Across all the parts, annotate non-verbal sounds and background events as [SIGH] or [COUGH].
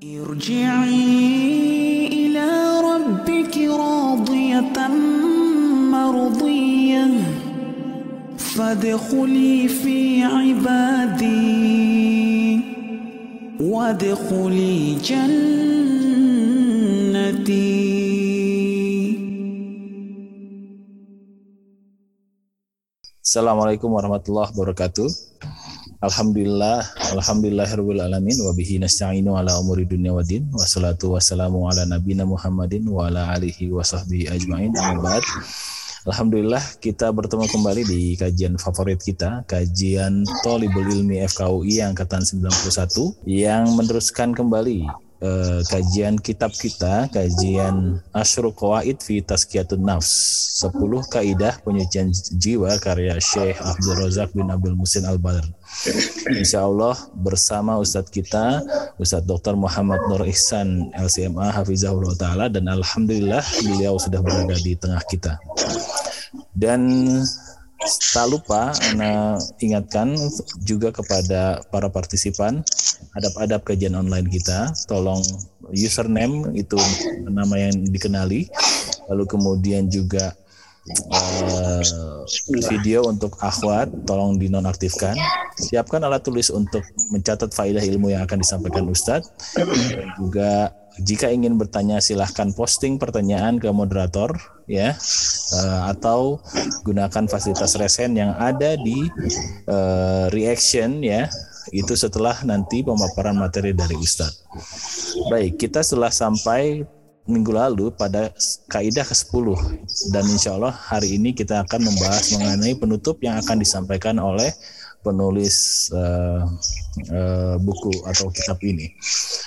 ارجعي إلى ربك راضية مرضية. فادخلي في عبادي. وادخلي جنتي. Assalamualaikum warahmatullahi wabarakatuh. Alhamdulillah, alhamdulillahirabbil alamin wa bihi nasta'inu ala umuri dunya waddin. Wassalatu wassalamu ala nabiyina Muhammadin wa ala alihi wa sahbihi ajmain. Amma. Alhamdulillah kita bertemu kembali di kajian favorit kita, kajian Tolibul Ilmi FKUI angkatan 91 yang meneruskan kembali eh, kajian kitab kita, kajian Asyrul Qawaid fi Tazkiyatun Nafs, 10 kaidah penyucian jiwa karya Syekh Abdul Razak bin Abdul Musin Al-Badr. Insya Allah bersama Ustadz kita, Ustadz Dr. Muhammad Nur Ihsan LCMA Hafizahullah Ta'ala dan Alhamdulillah beliau sudah berada di tengah kita. Dan tak lupa Anda ingatkan juga kepada para partisipan adab-adab kajian online kita tolong username itu nama yang dikenali. Lalu kemudian juga uh, video untuk akhwat tolong dinonaktifkan. Siapkan alat tulis untuk mencatat faidah ilmu yang akan disampaikan Ustadz. Dan juga jika ingin bertanya silahkan posting pertanyaan ke moderator ya. Uh, atau gunakan fasilitas resen yang ada di uh, reaction ya itu setelah nanti pemaparan materi dari Ustadz. Baik, kita setelah sampai minggu lalu pada kaidah ke-10 dan insya Allah hari ini kita akan membahas mengenai penutup yang akan disampaikan oleh penulis uh, uh, buku atau kitab ini.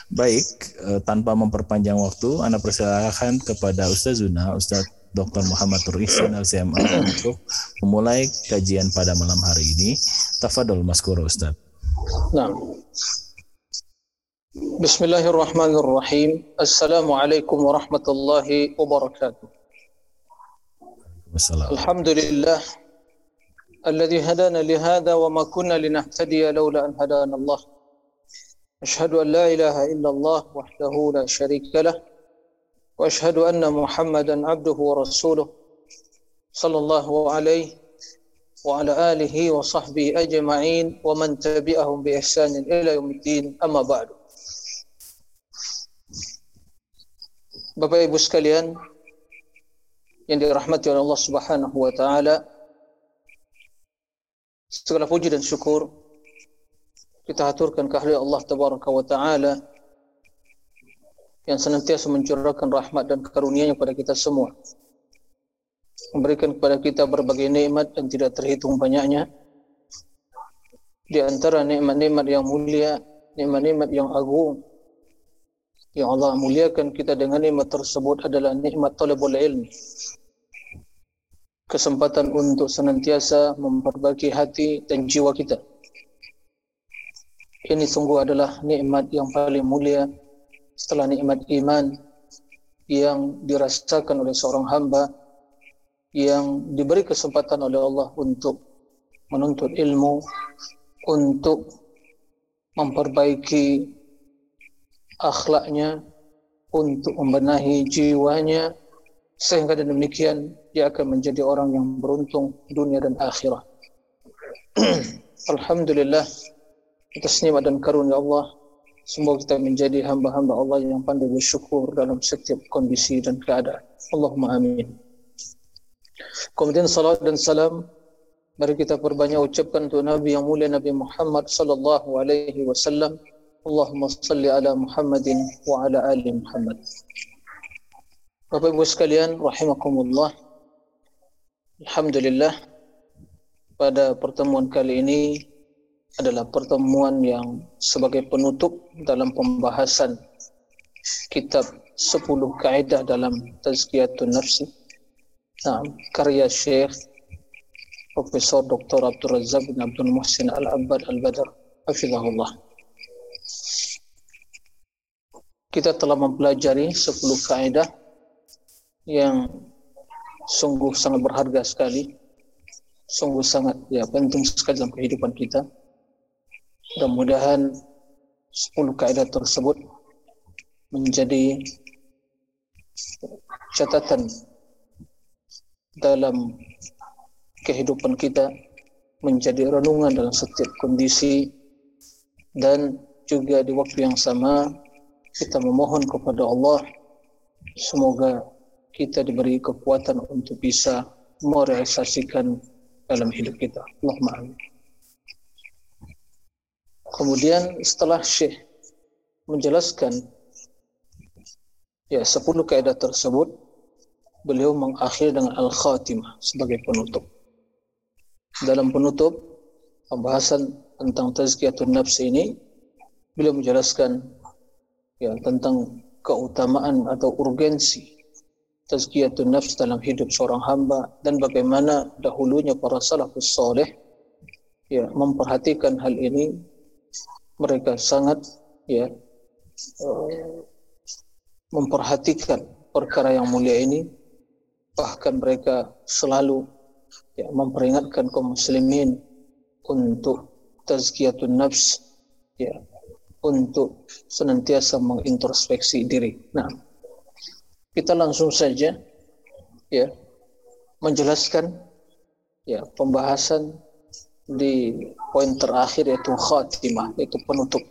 Baik, uh, tanpa memperpanjang waktu, Anda persilakan kepada Ustaz Zuna, Ustaz Dr. Muhammad Turisan LCMA untuk memulai kajian pada malam hari ini. Tafadol Maskuro Ustaz. Nah. Bismillahirrahmanirrahim. Assalamualaikum warahmatullahi wabarakatuh. Wassalamualaikum. Alhamdulillah الذي هدانا لهذا وما كنا لنهتدي لولا أن هدانا الله أشهد أن لا إله إلا الله وحده لا شريك له وأشهد أن محمدا عبده ورسوله صلى الله عليه وعلى آله وصحبه أجمعين ومن تبعهم بإحسان إلى يوم الدين أما بعد Bapak Ibu sekalian yang dirahmati oleh Allah Subhanahu wa taala segala puji dan syukur kita haturkan kehadirat Allah Tabaraka wa taala yang senantiasa mencurahkan rahmat dan karunia-Nya kepada kita semua. Memberikan kepada kita berbagai nikmat dan tidak terhitung banyaknya. Di antara nikmat-nikmat yang mulia, nikmat-nikmat yang agung yang Allah muliakan kita dengan nikmat tersebut adalah nikmat talabul ilmi. Kesempatan untuk senantiasa memperbaiki hati dan jiwa kita. Ini sungguh adalah nikmat yang paling mulia setelah nikmat iman yang dirasakan oleh seorang hamba yang diberi kesempatan oleh Allah untuk menuntut ilmu, untuk memperbaiki akhlaknya, untuk membenahi jiwanya, sehingga dan demikian dia akan menjadi orang yang beruntung dunia dan akhirat. [CLEARS THROAT] Alhamdulillah atas nikmat dan karunia Allah Semoga kita menjadi hamba-hamba Allah yang pandai bersyukur dalam setiap kondisi dan keadaan. Allahumma amin. Kemudian salat dan salam mari kita perbanyak ucapkan untuk Nabi yang mulia Nabi Muhammad sallallahu alaihi wasallam. Allahumma salli ala Muhammadin wa ala ali Muhammad. Bapak Ibu sekalian rahimakumullah. Alhamdulillah pada pertemuan kali ini adalah pertemuan yang sebagai penutup dalam pembahasan kitab 10 kaidah dalam Tazkiyatun Nafsi. Nah, karya Syekh Profesor Dr. Abdul Razak bin Abdul Muhsin Al-Abbad Al-Badr. Hafizahullah. Kita telah mempelajari 10 kaidah yang sungguh sangat berharga sekali. Sungguh sangat ya penting sekali dalam kehidupan kita Mudah-mudahan 10 kaidah tersebut menjadi catatan dalam kehidupan kita menjadi renungan dalam setiap kondisi dan juga di waktu yang sama kita memohon kepada Allah semoga kita diberi kekuatan untuk bisa merealisasikan dalam hidup kita. Allahumma amin. Kemudian setelah Syekh menjelaskan ya 10 kaidah tersebut, beliau mengakhiri dengan al-khatimah sebagai penutup. Dalam penutup pembahasan tentang tazkiyatun nafs ini, beliau menjelaskan ya tentang keutamaan atau urgensi tazkiyatun nafs dalam hidup seorang hamba dan bagaimana dahulunya para salafus soleh ya memperhatikan hal ini mereka sangat ya uh, memperhatikan perkara yang mulia ini bahkan mereka selalu ya, memperingatkan kaum muslimin untuk tazkiyatun nafs ya untuk senantiasa mengintrospeksi diri. Nah, kita langsung saja ya menjelaskan ya pembahasan di poin terakhir yaitu khatimah yaitu penutup.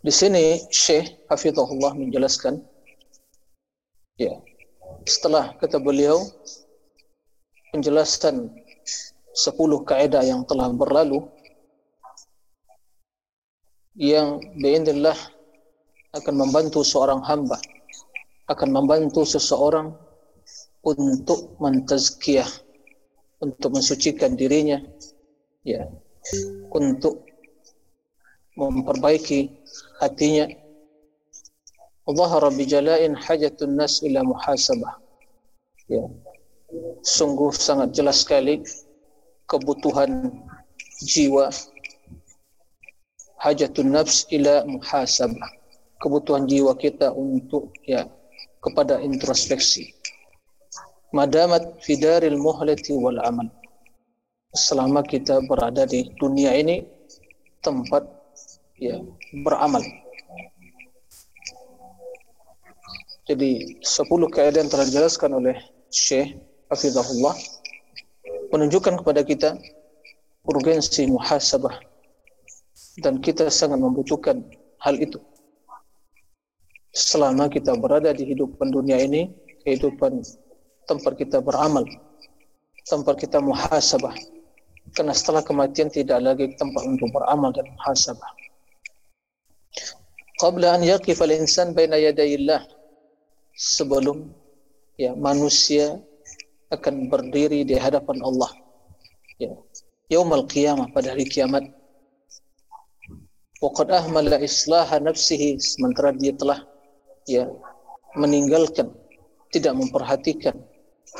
Di sini Syekh Hafizahullah menjelaskan ya setelah kata beliau penjelasan 10 kaidah yang telah berlalu yang biinillah akan membantu seorang hamba akan membantu seseorang untuk mentazkiyah untuk mensucikan dirinya ya untuk memperbaiki hatinya Zahara bijalain hajatun nas ila muhasabah. Ya. Sungguh sangat jelas sekali kebutuhan jiwa hajatun nafs ila muhasabah. Kebutuhan jiwa kita untuk ya kepada introspeksi. Madamat fidaril muhlati wal aman. Selama kita berada di dunia ini tempat ya beramal Jadi 10 kaidah yang telah dijelaskan oleh Syekh Hafizahullah menunjukkan kepada kita urgensi muhasabah dan kita sangat membutuhkan hal itu. Selama kita berada di hidupan dunia ini, kehidupan tempat kita beramal, tempat kita muhasabah. Karena setelah kematian tidak lagi tempat untuk beramal dan muhasabah qabla an yaqif al-insan baina yadayillah sebelum ya manusia akan berdiri di hadapan Allah ya yaumul qiyamah pada hari kiamat. Waqad ahmala islaha nafsihi sementara dia telah ya meninggalkan tidak memperhatikan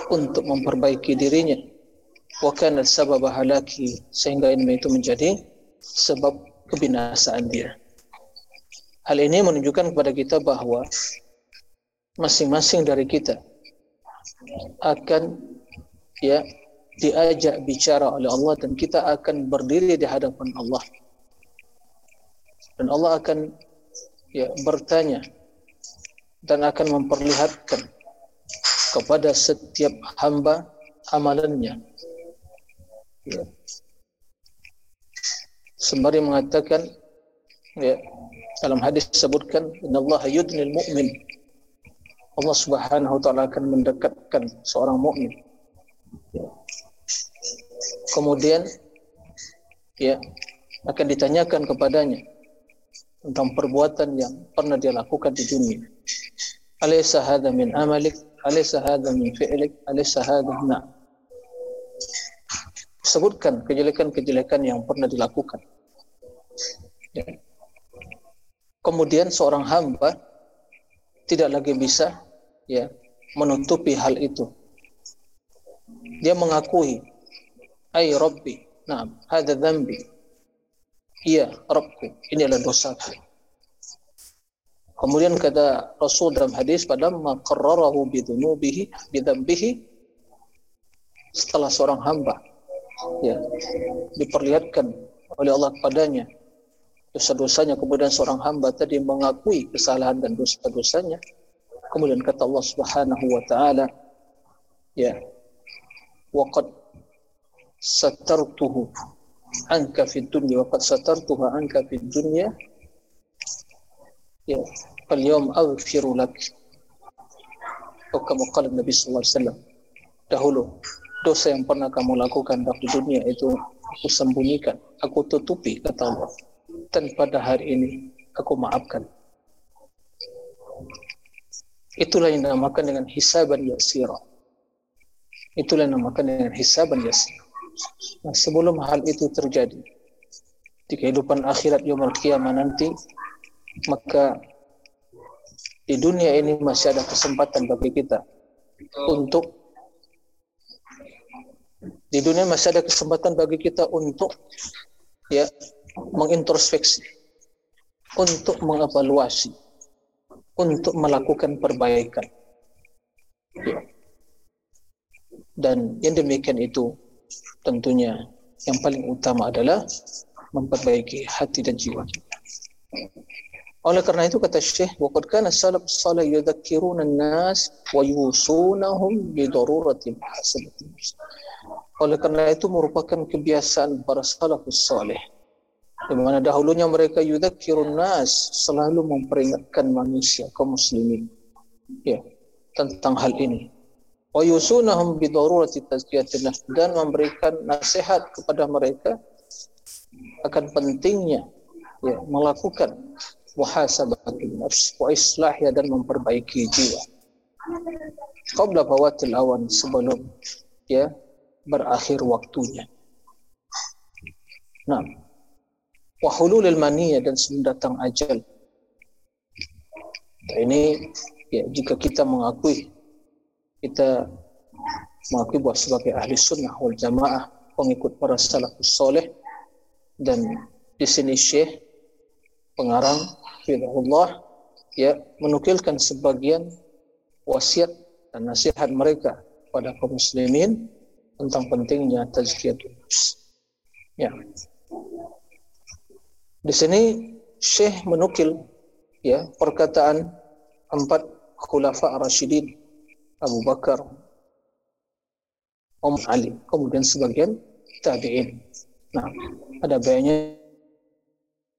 untuk memperbaiki dirinya. Wa kana sabab halaki sehingga ini itu menjadi sebab kebinasaan dia. Hal ini menunjukkan kepada kita bahwa masing-masing dari kita akan ya diajak bicara oleh Allah dan kita akan berdiri di hadapan Allah. Dan Allah akan ya bertanya dan akan memperlihatkan kepada setiap hamba amalannya. Ya. Sembari mengatakan ya dalam hadis disebutkan innallaha yudnil mu'min Allah Subhanahu wa taala akan mendekatkan seorang mukmin. Kemudian ya akan ditanyakan kepadanya tentang perbuatan yang pernah dia lakukan di dunia. Alaysa hadha min amalik? Alaysa hadha min fi'lik? Alaysa hadha na sebutkan kejelekan-kejelekan yang pernah dilakukan. Ya. Kemudian seorang hamba tidak lagi bisa ya menutupi hal itu. Dia mengakui, "Ai Rabbi, na'am, hadza dzambi." Iya, Rabbku, ini adalah dosaku. Kemudian kata Rasul dalam hadis pada maqarrarahu bidunubihi bidzambihi setelah seorang hamba ya diperlihatkan oleh Allah kepadanya dosa-dosanya kemudian seorang hamba tadi mengakui kesalahan dan dosa-dosanya kemudian kata Allah Subhanahu wa taala ya waqad satartuhu anka fid dunya wa qad satartuha anka fid dunya ya fal yawm aghfiru lak atau kama qala Nabi sallallahu alaihi wasallam dahulu dosa yang pernah kamu lakukan di dunia itu aku sembunyikan aku tutupi kata Allah dan pada hari ini aku maafkan. Itulah yang dinamakan dengan hisaban yasira. Itulah yang dinamakan dengan hisaban yasira. Nah, sebelum hal itu terjadi, di kehidupan akhirat yaumul kiamah nanti, maka di dunia ini masih ada kesempatan bagi kita untuk di dunia masih ada kesempatan bagi kita untuk ya mengintrospeksi, untuk mengevaluasi, untuk melakukan perbaikan. Dan yang demikian itu tentunya yang paling utama adalah memperbaiki hati dan jiwa. Oleh karena itu kata Syekh, "Waqad kana salaf salih yudzakkiruna an-nas wa yusunahum bi darurati Oleh karena itu merupakan kebiasaan para salafus salih di mana dahulunya mereka yudzakirun nas selalu memperingatkan manusia kaum muslimin. Ya tentang hal ini. Wa yusunahum bi darurati dan memberikan nasihat kepada mereka akan pentingnya ya melakukan muhasabatul nafs wa islahnya dan memperbaiki jiwa. Qabla fawatil awan sebelum ya berakhir waktunya. Nah wahulul mania dan sebelum datang ajal. Ini ya jika kita mengakui kita mengakui bahwa sebagai ahli sunnah wal jamaah pengikut para salafus soleh dan di sini syekh pengarang Firullah ya menukilkan sebagian wasiat dan nasihat mereka pada kaum muslimin tentang pentingnya tazkiyatun nafs. Ya. Di sini Syekh menukil ya perkataan empat khulafa Rasyidin Abu Bakar, Om Ali, kemudian sebagian tabi'in. Nah, ada baiknya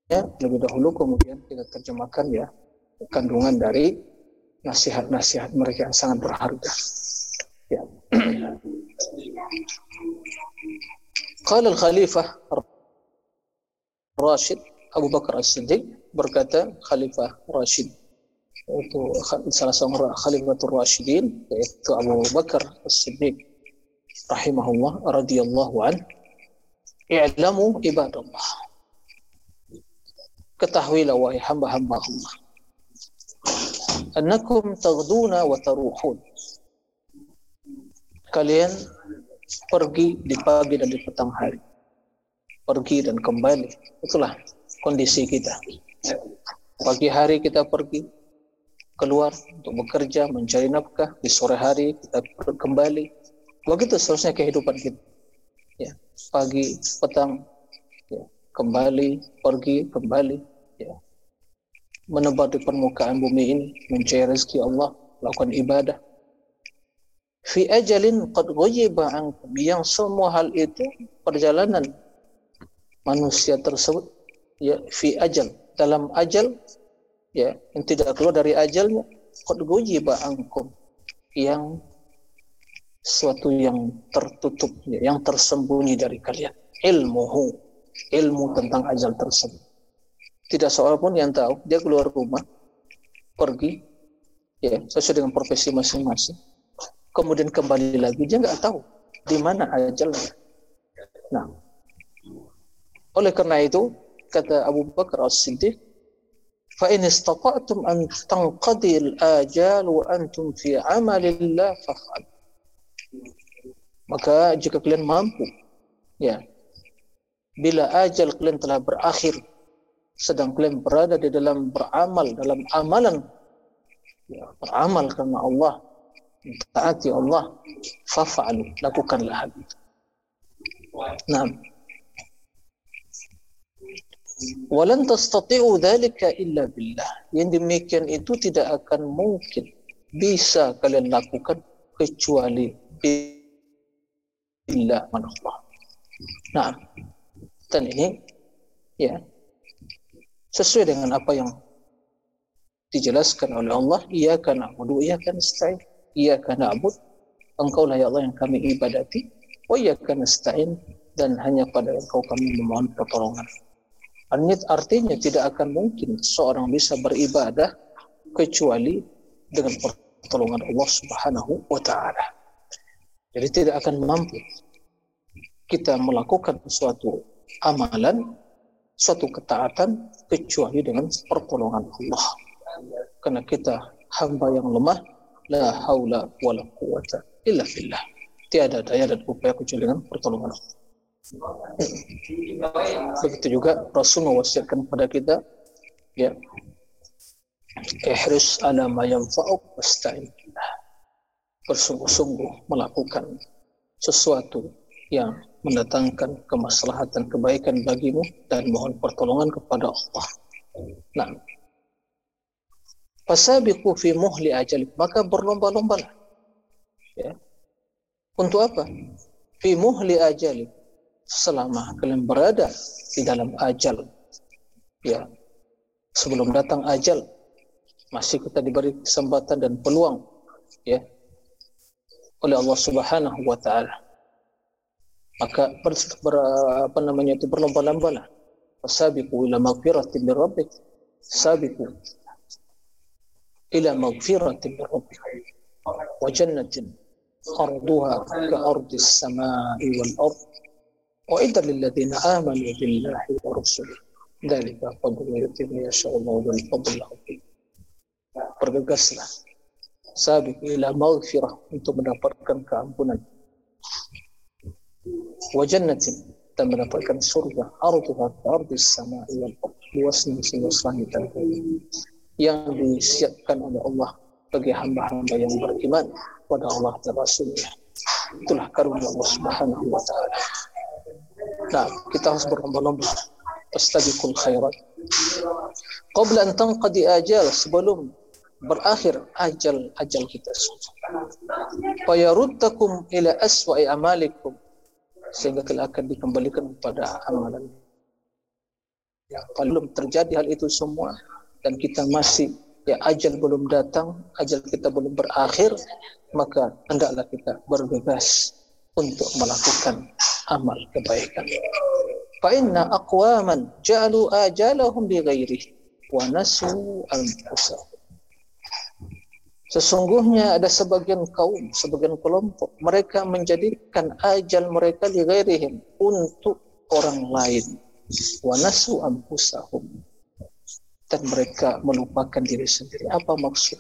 ya, lebih dahulu kemudian kita terjemahkan ya kandungan dari nasihat-nasihat mereka yang sangat berharga. Ya. [CLEARS THROAT] Qala al-Khalifah Rashid Abu Bakar As-Siddiq berkata Khalifah Rashid. Itu salah seorang Khalifatul Rashidin yaitu Abu Bakar As-Siddiq rahimahullah radhiyallahu an. I'lamu ibadallah. Ketahuilah wahai hamba-hamba Allah annakum taghduna wa taruhun. Kalian pergi di pagi dan di petang hari. Pergi dan kembali. Itulah kondisi kita. Pagi hari kita pergi keluar untuk bekerja, mencari nafkah. Di sore hari kita kembali. Begitu seterusnya kehidupan kita. Ya, pagi, petang, ya, kembali, pergi, kembali. Ya. Menebar di permukaan bumi ini, mencari rezeki Allah, lakukan ibadah. Fi ajalin qad ghayyiba ankum yang semua hal itu perjalanan manusia tersebut ya fi ajal. Dalam ajal ya yang tidak keluar dari ajalnya qad gujiba ankum. Yang suatu yang tertutup ya, yang tersembunyi dari kalian. Ilmuhu. Ilmu tentang ajal tersebut. Tidak seorang pun yang tahu dia keluar rumah pergi ya sesuai dengan profesi masing-masing. Kemudian kembali lagi dia nggak tahu di mana ajalnya. Nah oleh karena itu kata Abu Bakar As-Siddiq fa in istata'tum an tanqadi al-ajal wa antum fi amalillah faf'al maka jika kalian mampu ya bila ajal kalian telah berakhir sedang kalian berada di dalam beramal dalam amalan ya, beramal karena Allah taati Allah faf'alu lakukanlah hal itu. Nah Walan tastati'u dhalika illa billah. Yang demikian itu tidak akan mungkin bisa kalian lakukan kecuali illa man Allah. Nah, dan ini ya sesuai dengan apa yang dijelaskan oleh Allah, iya karena na'budu, iya kan nasta'in, iya karena na'bud, engkau lah ya Allah yang kami ibadati, wa iya karena nasta'in, dan hanya pada engkau kami memohon pertolongan. Artinya tidak akan mungkin seorang bisa beribadah kecuali dengan pertolongan Allah Subhanahu wa taala. Jadi tidak akan mampu kita melakukan suatu amalan, suatu ketaatan kecuali dengan pertolongan Allah. Karena kita hamba yang lemah, la haula wala quwata illa billah. Tiada daya dan upaya kecuali dengan pertolongan Allah. Begitu juga Rasul mewasiatkan kepada kita ya ihris ala ma yanfa'uk wasta'in bersungguh-sungguh melakukan sesuatu yang mendatangkan kemaslahatan kebaikan bagimu dan mohon pertolongan kepada Allah. Nah, fasabiqu fi muhli ajal maka berlomba-lombalah. Ya. Untuk apa? Fi muhli ajali selama kalian berada di dalam ajal. Ya sebelum datang ajal masih kita diberi kesempatan dan peluang ya oleh Allah Subhanahu wa taala. Maka ber, ber, apa namanya itu berlomba-lomba lah fasabiqu ila maghfiratin min rabbik. Sabiqu ila maghfiratin min rabbik. Wa jannatin arduha ka ardis samai wal ardh وإذا للذين آمنوا بالله ورسوله ذلك فضل يؤتي من يشاء الله ذو الفضل العظيم bergegaslah sabiq ila maghfirah untuk mendapatkan keampunan wa jannatin dan mendapatkan surga arduha ardis sama wal luasnya seluas langit dan bumi yang disiapkan oleh Allah bagi hamba-hamba yang beriman pada Allah dan Rasulnya itulah karunia Allah Subhanahu wa taala Nah, kita harus berlomba-lomba. Fastabiqul khairat. Qabla an tanqadi ajal sebelum berakhir ajal ajal kita Fayaruddakum ila aswa'i amalikum sehingga kalian akan dikembalikan kepada amalan. Ya, belum terjadi hal itu semua dan kita masih ya ajal belum datang, ajal kita belum berakhir, maka hendaklah kita bergegas untuk melakukan amal kebaikan. Fa inna aqwaman ja'alu ajalahum bi ghairi wa nasu anfusahum. Sesungguhnya ada sebagian kaum, sebagian kelompok, mereka menjadikan ajal mereka di ghairihim untuk orang lain. Wa nasu anfusahum. Dan mereka melupakan diri sendiri. Apa maksud?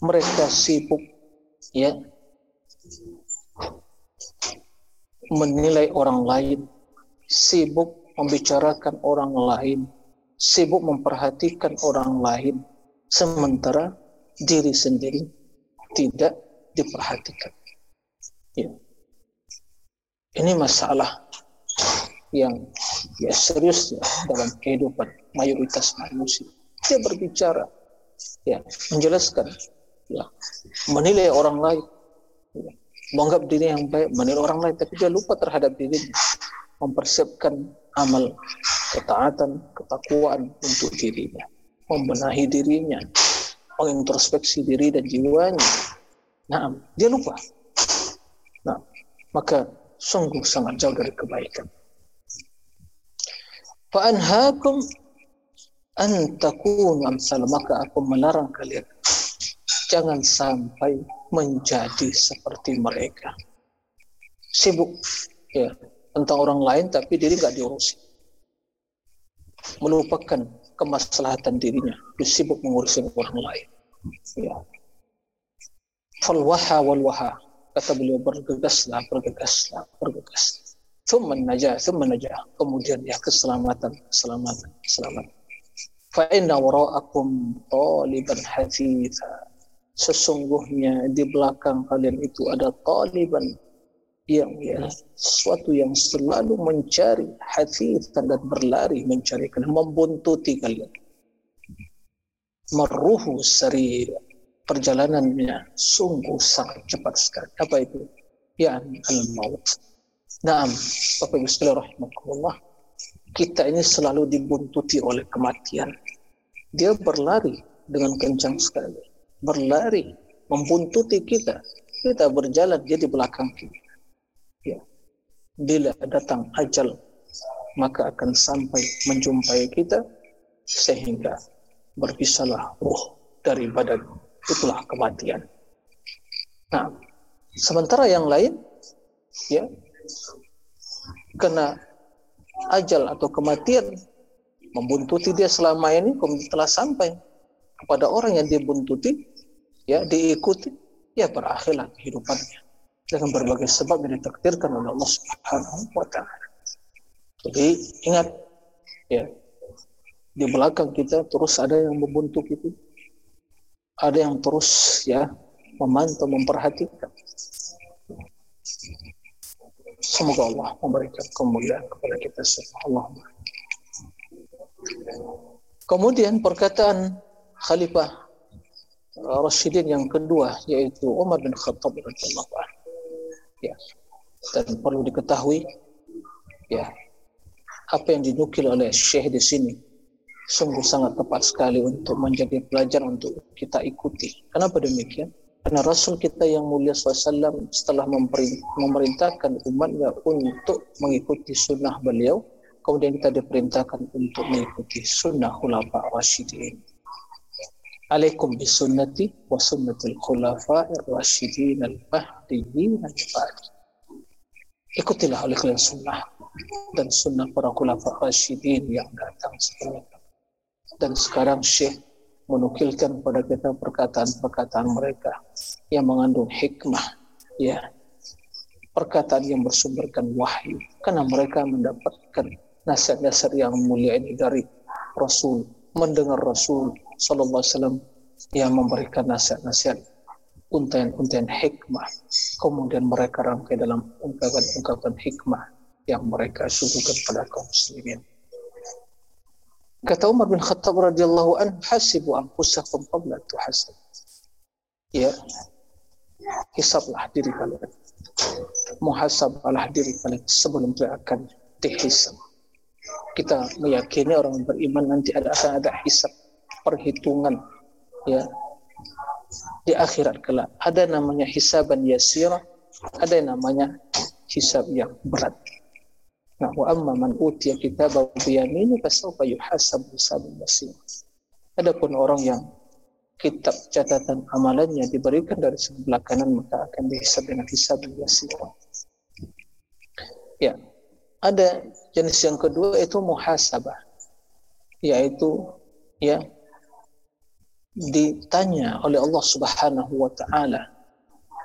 Mereka sibuk ya menilai orang lain, sibuk membicarakan orang lain, sibuk memperhatikan orang lain, sementara diri sendiri tidak diperhatikan. Ya. Ini masalah yang ya serius ya dalam kehidupan mayoritas manusia. Dia berbicara, ya menjelaskan, ya menilai orang lain, ya, menganggap diri yang baik, menilai orang lain, tapi dia lupa terhadap dirinya. Mempersiapkan amal ketaatan, ketakwaan untuk dirinya. Membenahi dirinya. Mengintrospeksi diri dan jiwanya. Nah, dia lupa. Nah, maka sungguh sangat jauh dari kebaikan. Fa'anhakum an takunu amsal maka aku melarang kalian jangan sampai menjadi seperti mereka. Sibuk ya tentang orang lain tapi diri nggak diurusi. Melupakan kemaslahatan dirinya, sibuk mengurusi orang lain. Ya. Falwaha walwaha kata beliau bergegaslah, bergegaslah, bergegas. Thumma najah, thumma najah. Kemudian ya keselamatan, keselamatan, keselamatan. Fa inna wara'akum taliban hafitha sesungguhnya di belakang kalian itu ada taliban yang ya sesuatu yang selalu mencari hati dan berlari mencari kalian membuntuti kalian meruhu seri perjalanannya sungguh sangat cepat sekali apa itu ya al maut Naam, Bapak Ibu sekalian rahimakumullah. Kita ini selalu dibuntuti oleh kematian. Dia berlari dengan kencang sekali. Berlari, membuntuti kita. Kita berjalan dia di belakang kita. Ya. Bila datang ajal, maka akan sampai menjumpai kita sehingga berpisahlah ruh dari badan. Itulah kematian. Nah, sementara yang lain, ya kena ajal atau kematian membuntuti dia selama ini telah sampai kepada orang yang dia buntuti ya diikuti ya berakhirlah kehidupannya dengan berbagai sebab yang ditakdirkan oleh Allah Subhanahu wa taala. Jadi ingat ya di belakang kita terus ada yang membuntuk itu ada yang terus ya memantau memperhatikan Semoga Allah memberikan kemuliaan kepada kita semua. Kemudian perkataan Khalifah Rashidin yang kedua yaitu Umar bin Khattab radhiyallahu anhu. Ya. Dan perlu diketahui ya apa yang dinukil oleh Syekh di sini sungguh sangat tepat sekali untuk menjadi pelajaran untuk kita ikuti. Kenapa demikian? Karena Rasul kita yang mulia SAW setelah memerintahkan umatnya untuk mengikuti sunnah beliau, kemudian kita diperintahkan untuk mengikuti sunnah khulafa rasyidin. Bisunnati wa sunnatil khulafa rasyidin al-mahdiyyin al-ba'di. Ikutilah oleh kalian sunnah dan sunnah para khulafa rasyidin yang datang sebelumnya. Dan sekarang Syekh menukilkan kepada kita perkataan-perkataan mereka yang mengandung hikmah ya perkataan yang bersumberkan wahyu karena mereka mendapatkan nasihat-nasihat yang mulia ini dari Rasul mendengar Rasul sallallahu alaihi wasallam yang memberikan nasihat-nasihat untayan-untayan hikmah kemudian mereka rangkai dalam ungkapan-ungkapan hikmah yang mereka suguhkan pada kaum muslimin Kata Umar bin Khattab radhiyallahu an, hasibu anfusakum qabla tuhasab. Ya. Hisablah diri kalian. Muhasablah diri kalian sebelum dia akan dihisab. Kita meyakini orang beriman nanti ada akan ada hisab, perhitungan ya di akhirat kelak. Ada namanya hisaban yasira, ada yang namanya hisab yang berat. Nah, wa amma man utiya kitabahu bi yamini fasawfa yuhasabu hisaban basir. Adapun orang yang kitab catatan amalannya diberikan dari sebelah kanan maka akan dihisab dengan hisab yasir. Ya. Ada jenis yang kedua itu muhasabah. Yaitu ya ditanya oleh Allah Subhanahu wa taala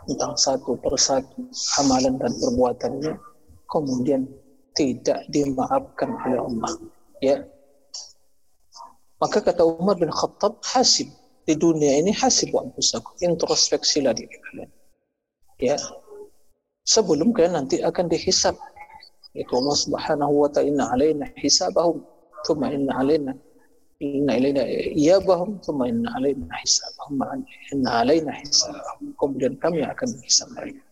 tentang satu persatu amalan dan perbuatannya kemudian tidak dimaafkan oleh Allah. Ya. Maka kata Umar bin Khattab, hasib di dunia ini hasib wa anfusakum. Introspeksilah diri kalian. Ya. Sebelum kalian nanti akan dihisab. Itu Allah Subhanahu wa ta'ala inna alaina hisabahum thumma inna alaina inna ilaina iyabahum thumma inna alaina hisabahum inna alaina hisabahum kemudian kami akan menghisab mereka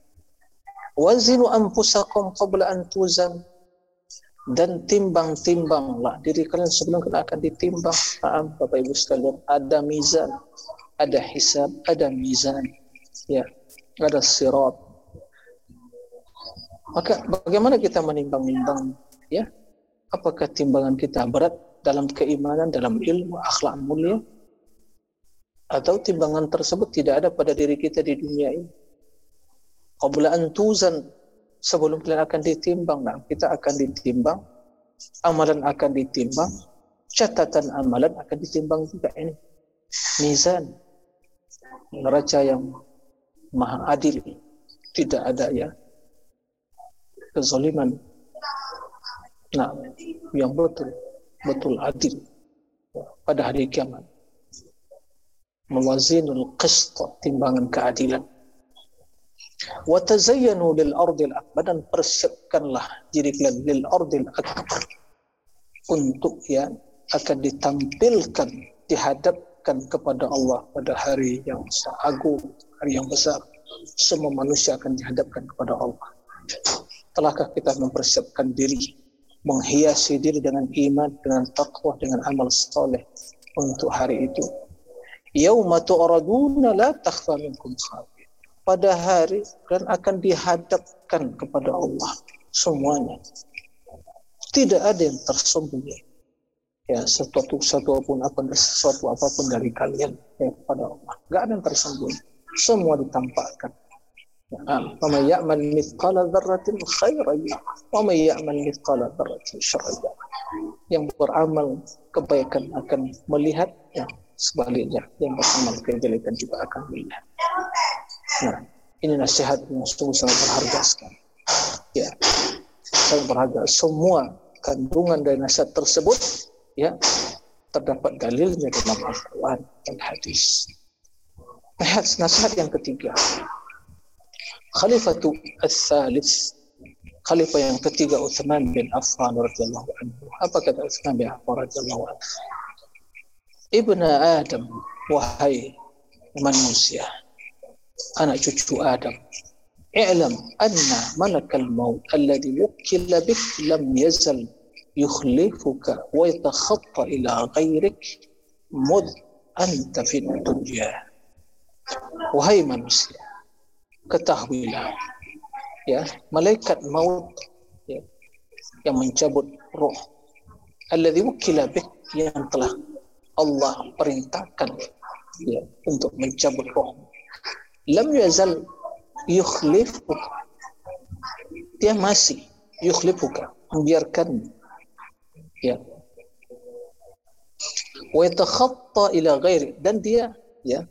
wazinu anfusakum qabla an tuzan dan timbang-timbanglah diri kalian sebelum kalian akan ditimbang. Paham Bapak Ibu sekalian? Ada mizan, ada hisab, ada mizan. Ya, ada sirat. Maka bagaimana kita menimbang-nimbang ya? Apakah timbangan kita berat dalam keimanan, dalam ilmu, akhlak mulia? Atau timbangan tersebut tidak ada pada diri kita di dunia ini? Qabla antuzan sebelum kalian akan ditimbang nah, kita akan ditimbang amalan akan ditimbang catatan amalan akan ditimbang juga ini mizan neraca yang maha adil tidak ada ya kezaliman nah yang betul betul. Adil. Pada hari kiamat. Mewazinul qist timbangan keadilan. Wa tazayyanu lil ardil akbar dan persiapkanlah diri kalian lil ardil akbar untuk ya akan ditampilkan dihadapkan kepada Allah pada hari yang agung, hari yang besar. Semua manusia akan dihadapkan kepada Allah. Telahkah kita mempersiapkan diri, menghiasi diri dengan iman, dengan takwa, dengan amal soleh untuk hari itu? Yauma tu'raduna la takhfa minkum. Pada hari dan akan dihadapkan kepada Allah semuanya. Tidak ada yang tersembunyi. Ya, sesuatu satu apa pun apa sesuatu apa pun dari kalian ya, kepada Allah. Gak ada yang tersembunyi. Semua ditampakkan. Yarah wa may ya'mal mithqala dzarratin syarran Yang beramal kebaikan akan melihat ya, sebaliknya yang beramal kejelekan juga akan melihat. Nah, ini nasihat yang sungguh sangat berharga sekali. Ya, sangat berharga. Semua kandungan dari nasihat tersebut ya terdapat dalilnya dalam Al-Quran dan hadis. Nasihat, nasihat yang ketiga. Khalifatu al-Thalith Khalifah yang ketiga Uthman bin Affan radhiyallahu anhu. Apa kata Uthman bin Affan radhiyallahu anhu? Ibnu Adam, wahai manusia, anak cucu Adam, i'lam anna malakal maut alladhi wukila bik lam yazal yukhlifuka wa yatakhatta ila ghairik mud anta fi dunya. Wahai manusia, ketahuilah ya malaikat maut ya, yang mencabut roh alladhi wukila yang telah Allah perintahkan ya, untuk mencabut roh. Lam yazal yukhlifuka. Dia masih yukhlifuka, membiarkan ya. Wa yatakhatta ila ghairi dan dia ya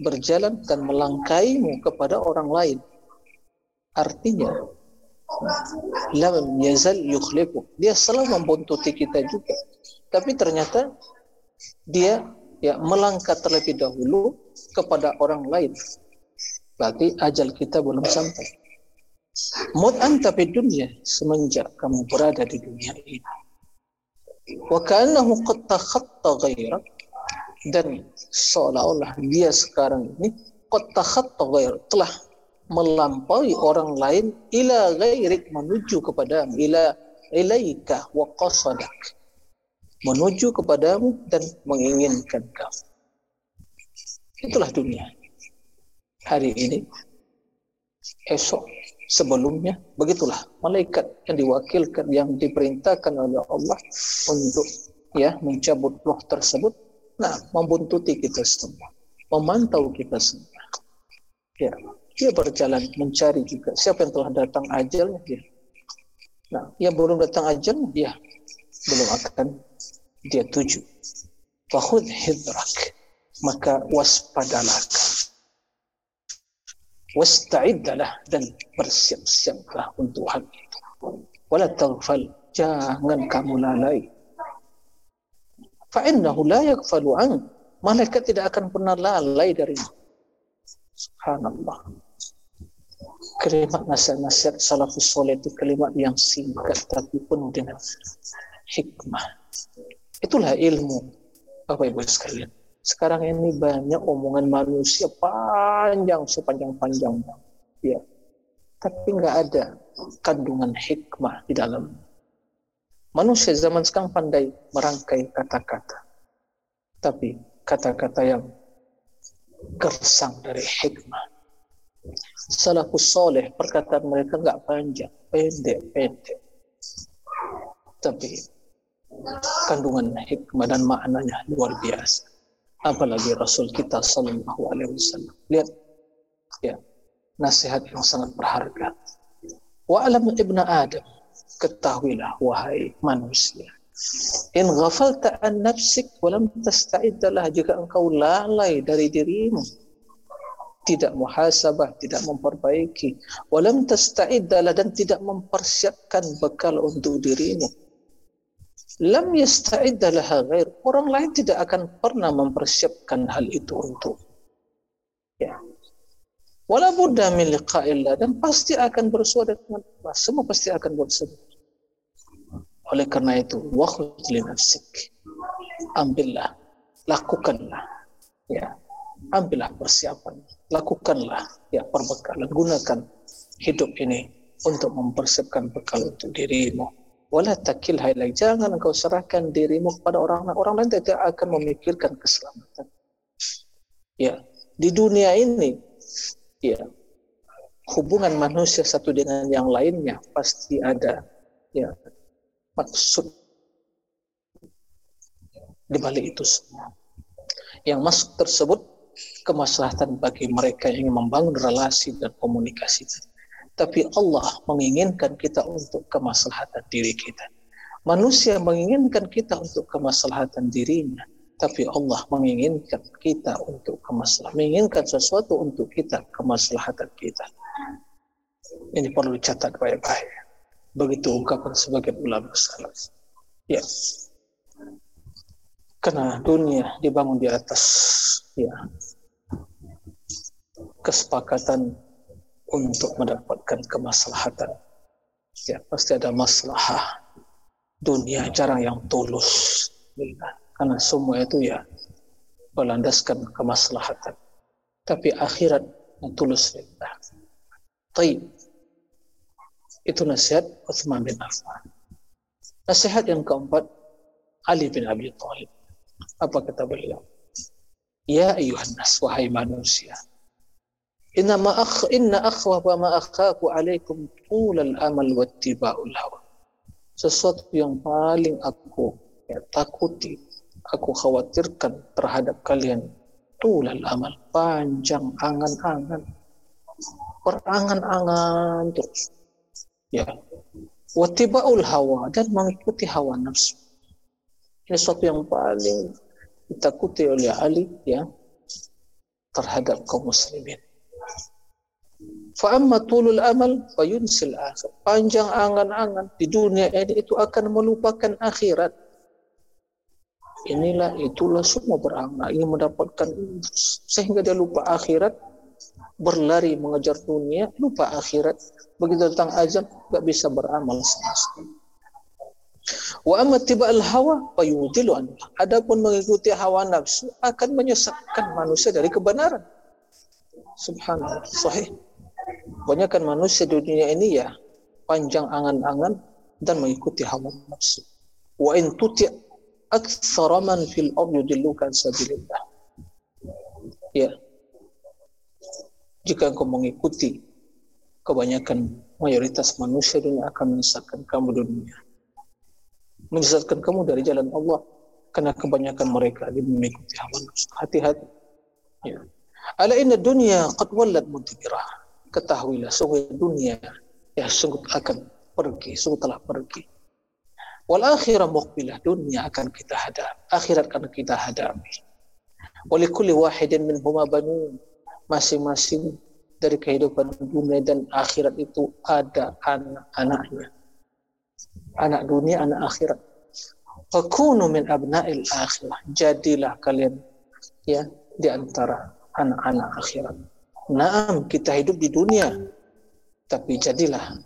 berjalan dan melangkaimu kepada orang lain. Artinya. Dia selalu membuntuti kita juga. Tapi ternyata dia ya melangkah terlebih dahulu kepada orang lain. Berarti ajal kita belum sampai. Mut anta di dunia semenjak kamu berada di dunia ini. Wa ka'annahu qad takhatta ghairak dan seolah-olah dia sekarang ini takhatta ghairak telah melampaui orang lain ila ghairik menuju kepada ila ilaika wa qasadak menuju kepadamu dan menginginkan kamu. Itulah dunia. Hari ini, esok, sebelumnya, begitulah malaikat yang diwakilkan, yang diperintahkan oleh Allah untuk ya mencabut roh tersebut, nah membuntuti kita semua, memantau kita semua. Ya, dia berjalan mencari juga siapa yang telah datang ajalnya dia. Nah, yang belum datang ajal dia belum akan dia tuju. Fahud hidrak. Maka waspadalah. Wasta'iddalah dan bersiap-siaplah untuk hal itu. Wala taghfal. Jangan kamu lalai. Fa'innahu la yakfalu an. Malaikat tidak akan pernah lalai dari Subhanallah. Kalimat nasihat-nasihat salafus soleh itu kalimat yang singkat tapi penuh dengan hikmah. Itulah ilmu, Bapak Ibu sekalian. Sekarang ini banyak omongan manusia panjang sepanjang-panjangnya. Ya. Tapi nggak ada kandungan hikmah di dalam. Manusia zaman sekarang pandai merangkai kata-kata. Tapi kata-kata yang gersang dari hikmah. Salafus soleh perkataan mereka nggak panjang, pendek-pendek. Tapi kandungan hikmah dan maknanya luar biasa. Apalagi Rasul kita Sallallahu Alaihi Wasallam. Lihat, ya, nasihat yang sangat berharga. Wa alam ibnu Adam, ketahuilah wahai manusia. In ghafalta an nafsik walam tasta'iddalah jika engkau lalai dari dirimu tidak muhasabah, tidak memperbaiki, walam tasta'iddalah dan tidak mempersiapkan bekal untuk dirimu lam yasta'idda laha ghair. Orang lain tidak akan pernah mempersiapkan hal itu untuk. Ya. Wala min liqa'illah dan pasti akan bersua dengan Allah. Semua pasti akan bersua. Oleh karena itu, nafsik. Ambillah, lakukanlah. Ya, ambillah persiapan, lakukanlah ya perbekalan, gunakan hidup ini untuk mempersiapkan bekal untuk dirimu. Wala takil hailai. Jangan engkau serahkan dirimu kepada orang lain. Orang lain tidak akan memikirkan keselamatan. Ya, di dunia ini ya hubungan manusia satu dengan yang lainnya pasti ada ya maksud di balik itu semua. Yang masuk tersebut kemaslahatan bagi mereka yang membangun relasi dan komunikasi. Tapi Allah menginginkan kita untuk kemaslahatan diri kita. Manusia menginginkan kita untuk kemaslahatan dirinya tapi Allah menginginkan kita untuk kemaslahatan, menginginkan sesuatu untuk kita, kemaslahatan kita. Ini perlu dicatat baik-baik. Begitu ungkapan sebagai ulama salaf. Ya. Karena dunia dibangun di atas ya kesepakatan untuk mendapatkan kemaslahatan. Ya, pasti ada masalah. Dunia jarang yang tulus. Ya karena semua itu ya berlandaskan kemaslahatan. Tapi akhirat yang tulus lillah. Taib. Itu nasihat Uthman bin Affan. Nasihat yang keempat, Ali bin Abi Thalib. Apa kata beliau? Ya ayuhan nas, wahai manusia. Inna ma akh inna akhwa wa ma akhaku alaikum tulal amal wa tiba'ul hawa. Sesuatu yang paling aku ya, takuti aku khawatirkan terhadap kalian. Tulal amal panjang angan-angan. Berangan-angan terus. Ya. Watibaul hawa dan mengikuti hawa nafsu. Ini sesuatu yang paling ditakuti oleh Ali ya terhadap kaum muslimin. Fa'amma tulul amal fayunsil akhir. Panjang angan-angan di dunia ini itu akan melupakan akhirat inilah itulah semua beramal ingin mendapatkan sehingga dia lupa akhirat berlari mengejar dunia lupa akhirat. Begitu tentang azab tak bisa beramal sama sekali wa amma tiba'al hawa fayudilu adapun mengikuti hawa nafsu akan menyesatkan manusia dari kebenaran. Subhanallah sahih. Banyakkan manusia di dunia ini ya panjang angan-angan dan mengikuti hawa nafsu. Wa in tuti' aktsara man fil ard yudillukan sabilillah. Ya. Jika engkau mengikuti kebanyakan mayoritas manusia dunia akan menyesatkan kamu dunia. Menyesatkan kamu dari jalan Allah karena kebanyakan mereka mengikuti hawa nafsu. Hati-hati. Ya. Ala inna dunya qad wallat mudbirah. Ketahuilah sungguh dunia ya sungguh akan pergi, sungguh telah pergi Wal akhirah muqbilah dunia akan kita hadapi, akhirat akan kita hadapi. Walikulli wahidin min huma banu masing-masing dari kehidupan dunia dan akhirat itu ada anak-anaknya. Anak dunia, anak akhirat. Fakunu min abna'il akhirah. Jadilah kalian ya di antara anak-anak akhirat. Naam, kita hidup di dunia. Tapi jadilah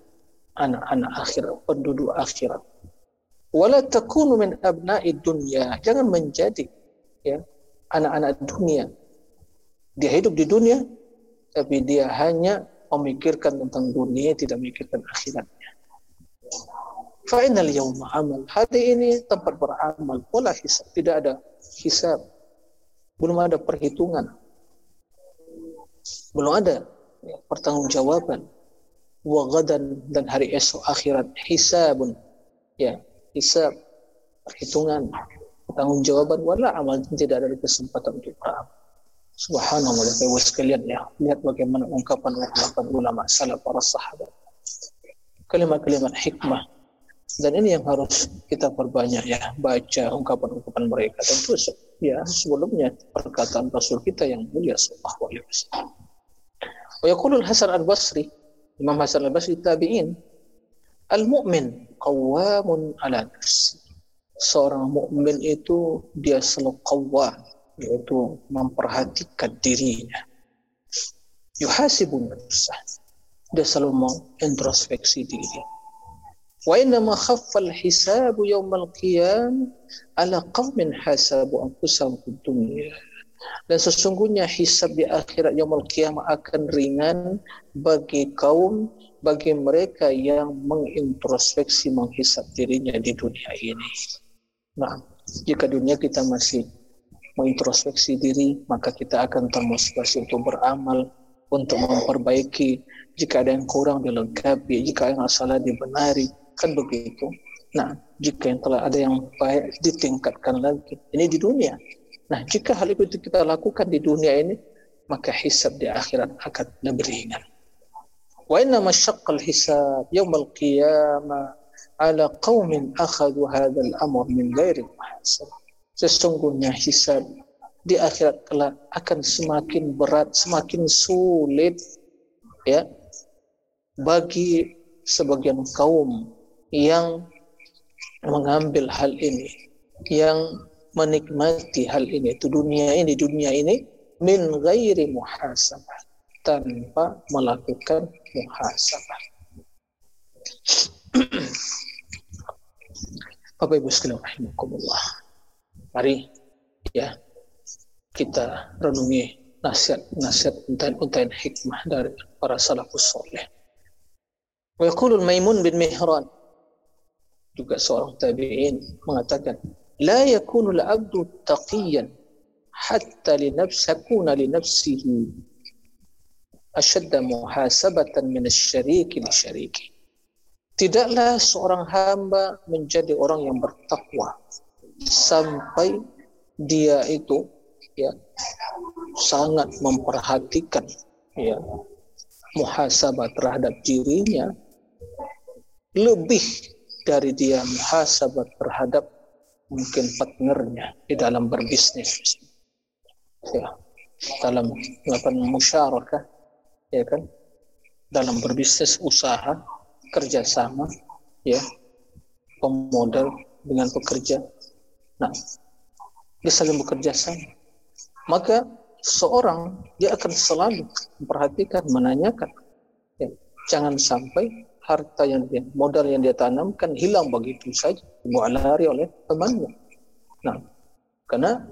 anak-anak akhirat, penduduk akhirat wala takunu min abna'i dunya. Jangan menjadi ya anak-anak dunia. Dia hidup di dunia tapi dia hanya memikirkan tentang dunia tidak memikirkan akhiratnya. Fa innal yawma amal. Hari ini tempat beramal. Wala hisab. Tidak ada hisab. Belum ada perhitungan. Belum ada ya, pertanggungjawaban. Wa dan hari esok akhirat hisabun. Ya hisab, perhitungan, tanggung jawaban wala amal tidak ada kesempatan untuk beramal. Subhanallah, Bapak sekalian ya, lihat bagaimana ungkapan-ungkapan ulama salaf para sahabat. Kalimat-kalimat hikmah. Dan ini yang harus kita perbanyak ya, baca ungkapan-ungkapan mereka. Tentu ya sebelumnya perkataan Rasul kita yang mulia sallallahu alaihi wasallam. Wa yaqulul Hasan al-Basri, Imam Hasan al-Basri tabi'in, al-mu'min qawamun ala nafsi. Seorang mukmin itu dia selalu qawwam, yaitu memperhatikan dirinya. yuhasibu nafsah. Dia selalu mau introspeksi diri. Wa inna ma khaffal hisabu yawmal qiyam ala qaumin hasabu anfusahum fid dunya. Dan sesungguhnya hisab di akhirat yaumul qiyamah akan ringan bagi kaum bagi mereka yang mengintrospeksi menghisap dirinya di dunia ini. Nah, jika dunia kita masih mengintrospeksi diri, maka kita akan termotivasi untuk beramal, untuk memperbaiki. Jika ada yang kurang dilengkapi, jika yang salah dibenari, kan begitu. Nah, jika yang telah ada yang baik ditingkatkan lagi. Ini di dunia. Nah, jika hal itu kita lakukan di dunia ini, maka hisab di akhirat akan lebih ringan. Wa inna masyaqqal hisab yawmal qiyamah ala qaumin akhadhu hadzal amr min ghairi muhasabah. Sesungguhnya hisab di akhirat kelak akan semakin berat, semakin sulit ya bagi sebagian kaum yang mengambil hal ini, yang menikmati hal ini, itu dunia ini, dunia ini min ghairi muhasabah tanpa melakukan muhasabah. [CLEARS THROAT] Bapak Ibu sekalian rahimakumullah. Mari ya kita renungi nasihat-nasihat untain-untain hikmah dari para salafus soleh. Wa Maimun bin Mihran juga seorang tabi'in mengatakan la yakunu al-'abdu taqiyan hatta li nafsi li nafsihi ashadda muhasabatan min asy-syariki li syariki tidaklah seorang hamba menjadi orang yang bertakwa sampai dia itu ya sangat memperhatikan ya muhasabah terhadap dirinya. Lebih dari dia muhasabah terhadap mungkin partnernya di dalam berbisnis ya dalam melakukan musyarakah ya kan? Dalam berbisnis usaha kerjasama ya pemodal dengan pekerja. Nah dia saling bekerja sama. Maka seorang dia akan selalu memperhatikan menanyakan ya, jangan sampai harta yang dia, modal yang dia tanamkan hilang begitu saja, dibawa lari oleh temannya. Nah, karena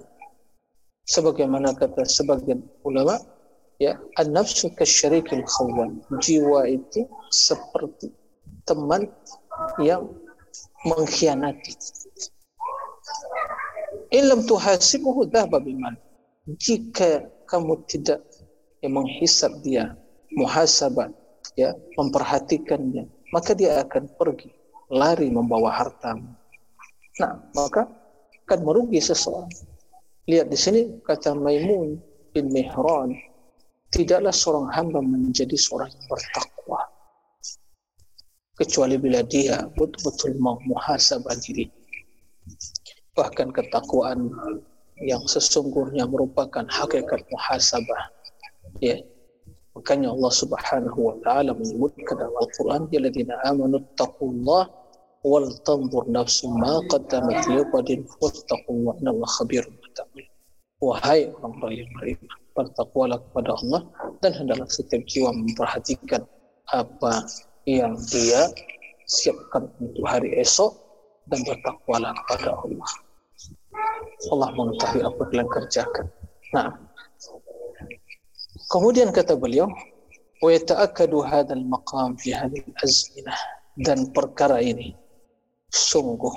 sebagaimana kata sebagian ulama, ya, an-nafsu kasyarikil khawan. Jiwa itu seperti teman yang mengkhianati. Ilam tuhasibuhu dhahba biman. Jika kamu tidak ya, menghisap dia, muhasabah, ya memperhatikannya maka dia akan pergi lari membawa hartamu nah maka akan merugi seseorang lihat di sini kata Maimun bin Mihran tidaklah seorang hamba menjadi seorang yang bertakwa. Kecuali bila dia betul-betul mau muhasabah diri. Bahkan ketakwaan yang sesungguhnya merupakan hakikat muhasabah. Ya. Makanya Allah Subhanahu wa taala menyebutkan dalam Al-Qur'an ya alladzina amanu taqullah wal tanzur nafsum ma qaddamat liqadin wattaqullaha innallaha khabirun Wahai orang-orang yang beriman, bertakwalah kepada Allah dan hendaklah setiap jiwa memperhatikan apa yang dia siapkan untuk hari esok dan bertakwalah kepada Allah. Allah mengetahui apa yang kerjakan. Nah, Kemudian kata beliau, yata'akkadu hadzal maqam fi hadhihi azminah dan perkara ini sungguh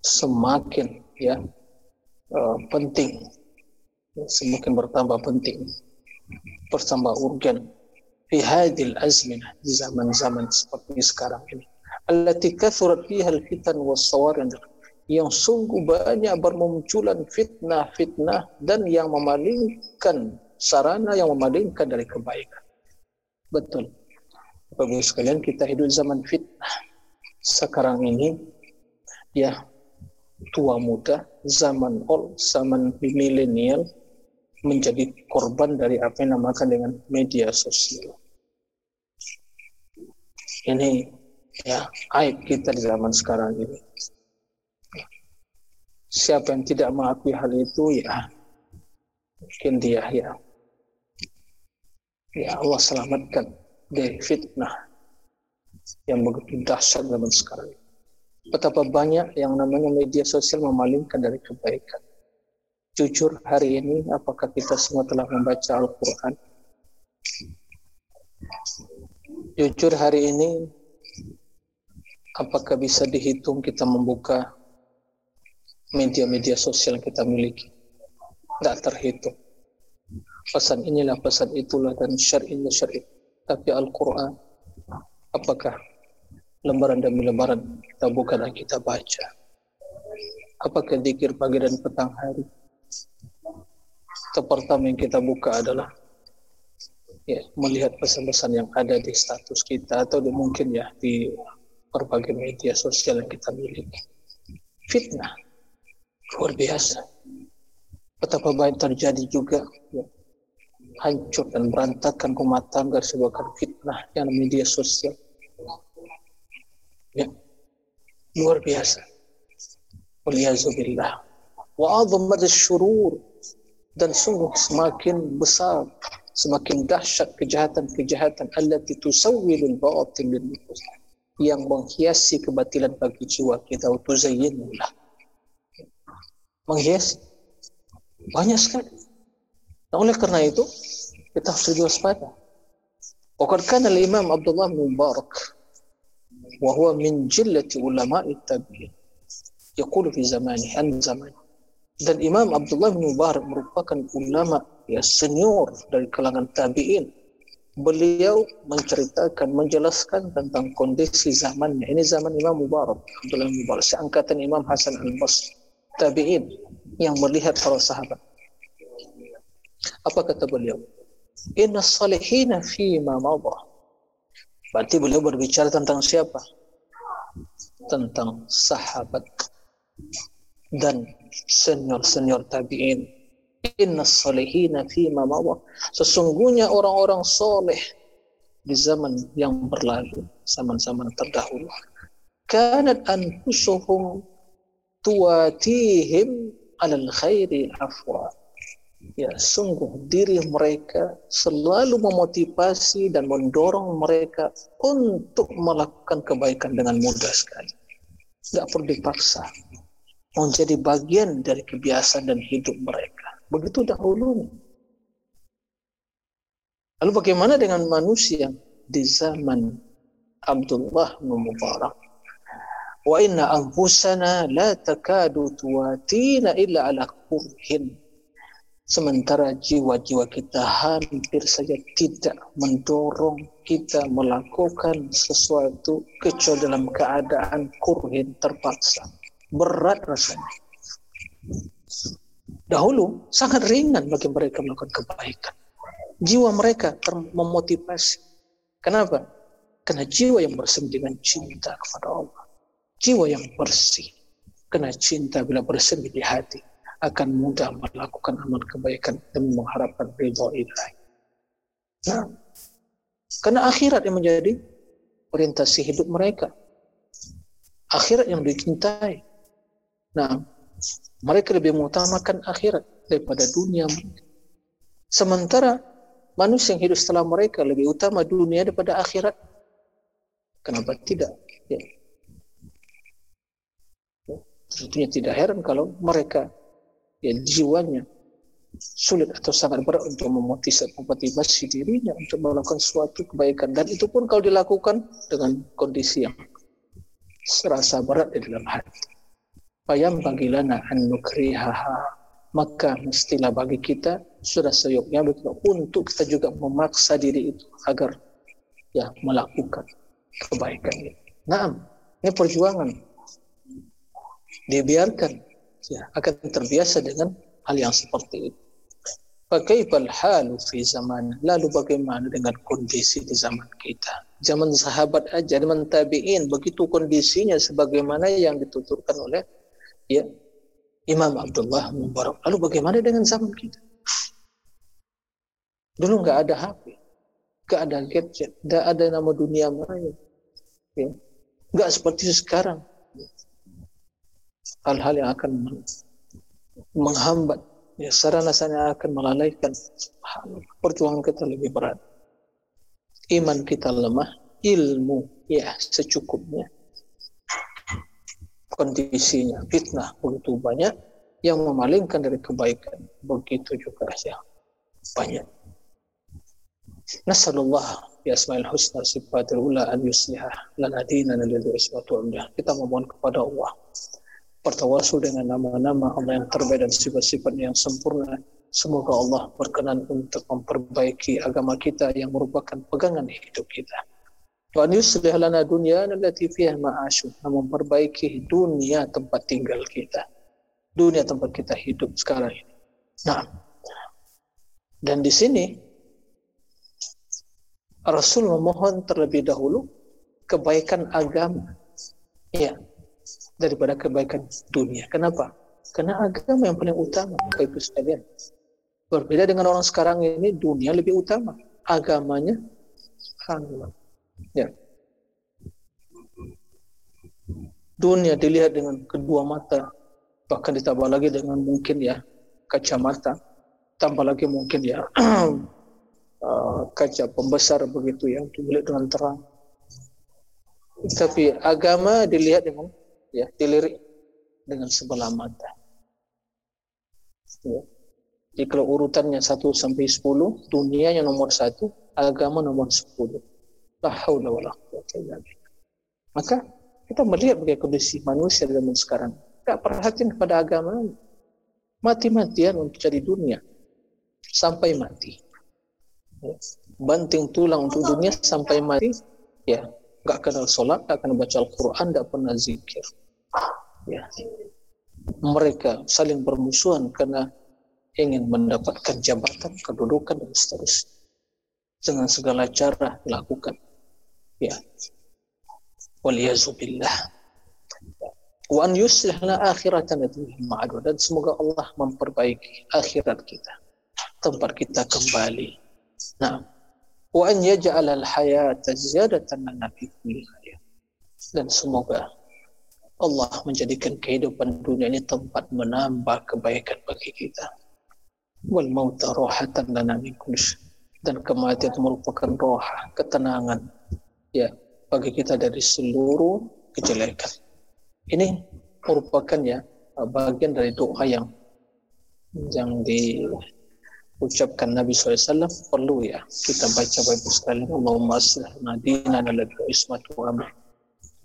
semakin ya uh, penting semakin bertambah penting bertambah urgen fi hadhil azminah di zaman-zaman seperti sekarang ini allati kathurat fiha al-fitan was-sawarin yang sungguh banyak bermunculan fitnah-fitnah dan yang memalingkan sarana yang memalingkan dari kebaikan. Betul. Bapak sekalian, kita hidup zaman fitnah. Sekarang ini, ya, tua muda, zaman old, zaman milenial, menjadi korban dari apa yang namakan dengan media sosial. Ini ya aib kita di zaman sekarang ini. Siapa yang tidak mengakui hal itu ya mungkin dia ya ya Allah selamatkan dari fitnah yang begitu dahsyat zaman sekarang. Betapa banyak yang namanya media sosial memalingkan dari kebaikan. Jujur hari ini, apakah kita semua telah membaca Al-Quran? Jujur hari ini, apakah bisa dihitung kita membuka media-media sosial yang kita miliki? Tidak terhitung. Pesan inilah, pesan itulah, dan syar'inya syar'i. Tapi Al-Quran, apakah lembaran demi lembaran kita buka dan kita baca. Apakah dikir pagi dan petang hari? Pertama yang kita buka adalah ya, melihat pesan-pesan yang ada di status kita atau di, mungkin ya di berbagai media sosial yang kita miliki. Fitnah luar biasa. Betapa banyak terjadi juga ya, hancur dan berantakan rumah tangga disebabkan fitnah yang media sosial Ya. Luar biasa. Waliyazubillah. Wa azamat syurur Dan sungguh semakin besar, semakin dahsyat kejahatan-kejahatan allati tusawwilul batil lil nufus yang menghiasi kebatilan bagi jiwa kita tuzayyinullah. Menghiasi banyak sekali. Nah, oleh karena itu kita harus waspada. Waktu kan Imam Abdullah bin Mubarak وهو من جلة علماء التابعين يقول في زمانه عن زمانه dan Imam Abdullah bin Mubarak merupakan ulama ya senior dari kalangan tabi'in. Beliau menceritakan menjelaskan tentang kondisi zamannya. Ini zaman Imam Mubarak Abdullah bin Mubarak seangkatan Imam Hasan al-Basri tabi'in yang melihat para sahabat. Apa kata beliau? Inna salihina fi ma madah Berarti beliau berbicara tentang siapa? Tentang sahabat dan senior-senior tabi'in. Inna salihina fi mawa. Sesungguhnya orang-orang soleh di zaman yang berlalu, zaman-zaman terdahulu. Kanat anfusuhum tuatihim alal khairi afwa ya sungguh diri mereka selalu memotivasi dan mendorong mereka untuk melakukan kebaikan dengan mudah sekali. Tidak perlu dipaksa. Menjadi bagian dari kebiasaan dan hidup mereka. Begitu dahulu. Lalu bagaimana dengan manusia di zaman Abdullah bin Mubarak? Wa inna anfusana la takadu tuwatina illa ala kurhin Sementara jiwa-jiwa kita hampir saja tidak mendorong kita melakukan sesuatu kecuali dalam keadaan kurhin terpaksa. Berat rasanya. Dahulu sangat ringan bagi mereka melakukan kebaikan. Jiwa mereka memotivasi. Kenapa? Karena jiwa yang bersih dengan cinta kepada Allah. Jiwa yang bersih. Karena cinta bila bersih di hati akan mudah melakukan amal kebaikan demi mengharapkan ridho ilahi. Nah, karena akhirat yang menjadi orientasi hidup mereka. Akhirat yang dicintai. Nah, mereka lebih mengutamakan akhirat daripada dunia Sementara manusia yang hidup setelah mereka lebih utama dunia daripada akhirat. Kenapa tidak? Ya. Tentunya tidak heran kalau mereka ya jiwanya sulit atau sangat berat untuk memotivasi dirinya untuk melakukan suatu kebaikan dan itu pun kalau dilakukan dengan kondisi yang serasa berat di dalam hati. Bayam bagilana an nukrihaha maka mestilah bagi kita sudah seyoknya untuk kita juga memaksa diri itu agar ya melakukan kebaikan ini. Nah, ini perjuangan. Dibiarkan ya, akan terbiasa dengan hal yang seperti itu. Bagaimana halu fi zaman lalu bagaimana dengan kondisi di zaman kita? Zaman sahabat aja, zaman tabi'in, begitu kondisinya sebagaimana yang dituturkan oleh ya Imam Abdullah Mubarak. Lalu bagaimana dengan zaman kita? Dulu nggak ada HP, nggak ada gadget, nggak ada nama dunia maya. Ya. Nggak seperti sekarang hal-hal yang akan menghambat ya sarana-sarana akan melalaikan perjuangan kita lebih berat iman kita lemah, ilmu ya secukupnya. Kondisinya fitnah begitu banyak yang memalingkan dari kebaikan begitu juga ya banyak. Nasallallahu ya asmaul husna sifatul ula an yuslihah lana dinana alladhi ismatu amdah. Kita memohon kepada Allah bertawasul dengan nama-nama Allah yang terbaik dan sifat-sifat yang sempurna. Semoga Allah berkenan untuk memperbaiki agama kita yang merupakan pegangan hidup kita. Wa an yuslih lana dunyana allati fiha ma'asyu. Memperbaiki dunia tempat tinggal kita. Dunia tempat kita hidup sekarang ini. Nah, dan di sini Rasul memohon terlebih dahulu kebaikan agama ya daripada kebaikan dunia. Kenapa? Karena agama yang paling utama, Bapak Ibu sekalian. Berbeda dengan orang sekarang ini, dunia lebih utama. Agamanya kalah. Ya. Dunia dilihat dengan kedua mata, bahkan ditambah lagi dengan mungkin ya kacamata, tambah lagi mungkin ya [CLEARS THROAT] Uh, kaca pembesar begitu yang dilihat dengan terang. Tapi agama dilihat dengan ya dilirik dengan sebelah mata. Ya. Jadi kalau urutannya 1 sampai 10, dunia yang nomor 1, agama nomor 10. Maka kita melihat bagaimana kondisi manusia zaman sekarang. Tak perhatian kepada agama. Mati-matian untuk cari dunia. Sampai mati. Banting tulang untuk dunia sampai mati ya nggak kenal sholat nggak kenal baca Al-Quran nggak pernah zikir. Ya. Mereka saling bermusuhan karena ingin mendapatkan jabatan kedudukan dan seterusnya. Dengan segala cara dilakukan ya. Waliyazubillah wa an yuslihna akhiratan dan semoga Allah memperbaiki akhirat kita. Tempat kita kembali. Nah, wa an yaj'al al-hayata ziyadatan lana fi. Dan semoga Allah menjadikan kehidupan dunia ini tempat menambah kebaikan bagi kita. Wal mauta rohatan lana dan kematian merupakan roh, ketenangan ya bagi kita dari seluruh kejelekan. Ini merupakan ya bagian dari doa yang yang di ucapkan Nabi SAW perlu ya kita baca Bible sekali Allahumma aslihna dinana alladhi ismatu amr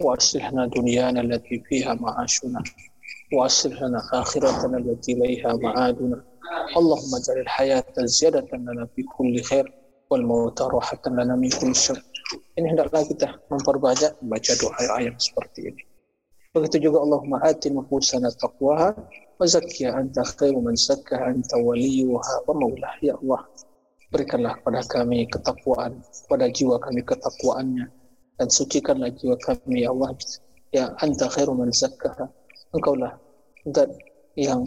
wa aslihna dunyana allati fiha ma'ashuna wa aslihna akhiratana allati ilaiha ma'aduna. Allahumma jalil hayata ziyadatan lana fi kulli khair wal mauta rahatan lana min kulli syar ini hendaklah kita memperbanyak baca doa ayat seperti ini begitu juga Allahumma ati nufusana taqwaha Wazakya anta khairu man zakka anta waliyuha wa maulah. Ya Allah, berikanlah kepada kami ketakwaan, kepada jiwa kami ketakwaannya, dan sucikanlah jiwa kami, ya Allah. Ya anta khairu man zakka. Engkaulah dan yang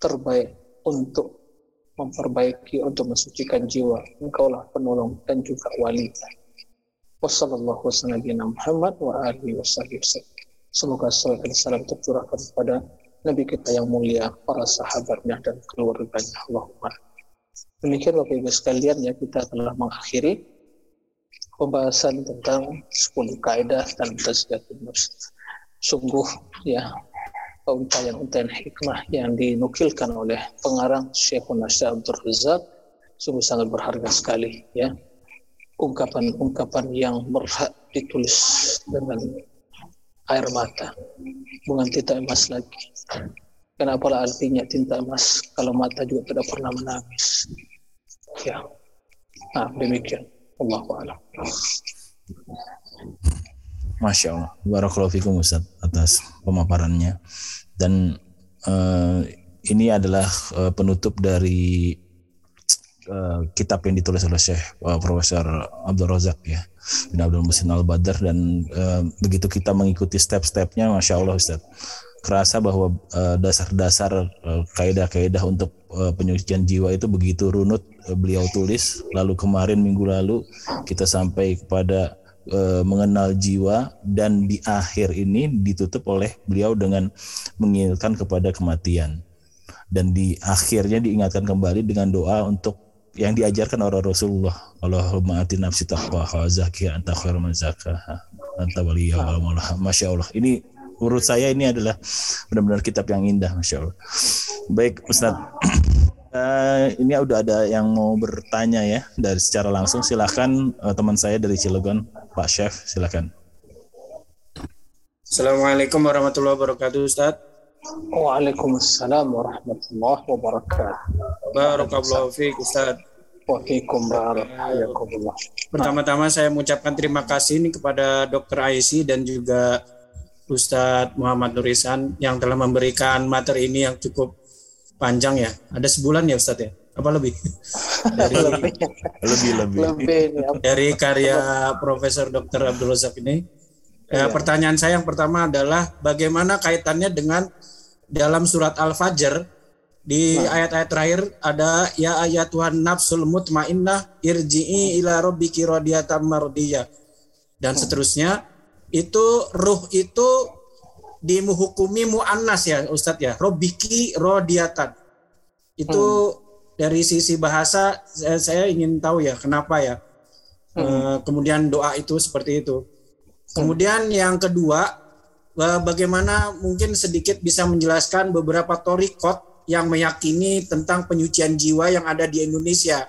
terbaik untuk memperbaiki, untuk mensucikan jiwa. Engkaulah penolong dan juga wali. Wassalamualaikum warahmatullahi wabarakatuh. Semoga salam salam tercurahkan kepada Nabi kita yang mulia, para sahabatnya dan keluarganya. Allahumma. Demikian Bapak Ibu sekalian ya kita telah mengakhiri pembahasan tentang 10 kaidah dan tazkiyatun nafs. Sungguh ya untayan-untayan hikmah yang dinukilkan oleh pengarang Syekhul Nasya Abdul Razak sungguh sangat berharga sekali ya ungkapan-ungkapan yang berhak ditulis dengan air mata. Bukan tinta emas lagi. Kenapa lah artinya tinta emas kalau mata juga tidak pernah menangis. Ya. Nah demikian. Allah alam. Masya Allah. Barakallahu fikum Ustaz atas pemaparannya. Dan uh, ini adalah uh, penutup dari uh, kitab yang ditulis oleh Syekh uh, Profesor Abdul Razak ya bin Abdul Musin Al Badar dan uh, begitu kita mengikuti step-stepnya, masya Allah Ustaz, kerasa bahwa uh, dasar-dasar uh, kaidah-kaidah untuk uh, penyucian jiwa itu begitu runut uh, beliau tulis. Lalu kemarin minggu lalu kita sampai kepada uh, mengenal jiwa. Dan di akhir ini ditutup oleh beliau dengan mengingatkan kepada kematian. Dan di akhirnya diingatkan kembali dengan doa untuk yang diajarkan oleh Rasulullah. Allahumma ati nafsi taqwa wa zakiyah anta khairu man zakaha anta waliyya wal maula. Masya Allah. Ini menurut saya ini adalah benar-benar kitab yang indah, Masya Allah. Baik, Ustaz. Uh, [CLEARS THROAT] ini udah ada yang mau bertanya ya dari secara langsung silahkan uh, teman saya dari Cilegon Pak Chef silahkan Assalamualaikum warahmatullahi wabarakatuh Ustaz Waalaikumsalam warahmatullahi wabarakatuh. Barakallahu fiik Ustaz. Pertama-tama saya mengucapkan terima kasih ini kepada Dr. Aisy dan juga Ustadz Muhammad Nurisan yang telah memberikan materi ini yang cukup panjang ya. Ada sebulan ya Ustadz ya? Apa lebih? Dari lebih lebih. Lebih. ya. dari karya Profesor Dr. Abdul Razak ini. Ya, Iya. Pertanyaan saya yang pertama adalah bagaimana kaitannya dengan dalam surat Al-Fajr di ayat-ayat terakhir ada ya ayat Tuhan nafsul mutmainnah irji'i ila rabbiki radiyatan mardiyah. Dan seterusnya itu ruh itu dimuhukumi muannas ya Ustadz ya rabbiki radiyatan itu dari sisi bahasa saya, saya ingin tahu ya kenapa ya Eh, kemudian doa itu seperti itu. Kemudian yang kedua eh, bagaimana mungkin sedikit bisa menjelaskan beberapa torikot yang meyakini tentang penyucian jiwa yang ada di Indonesia.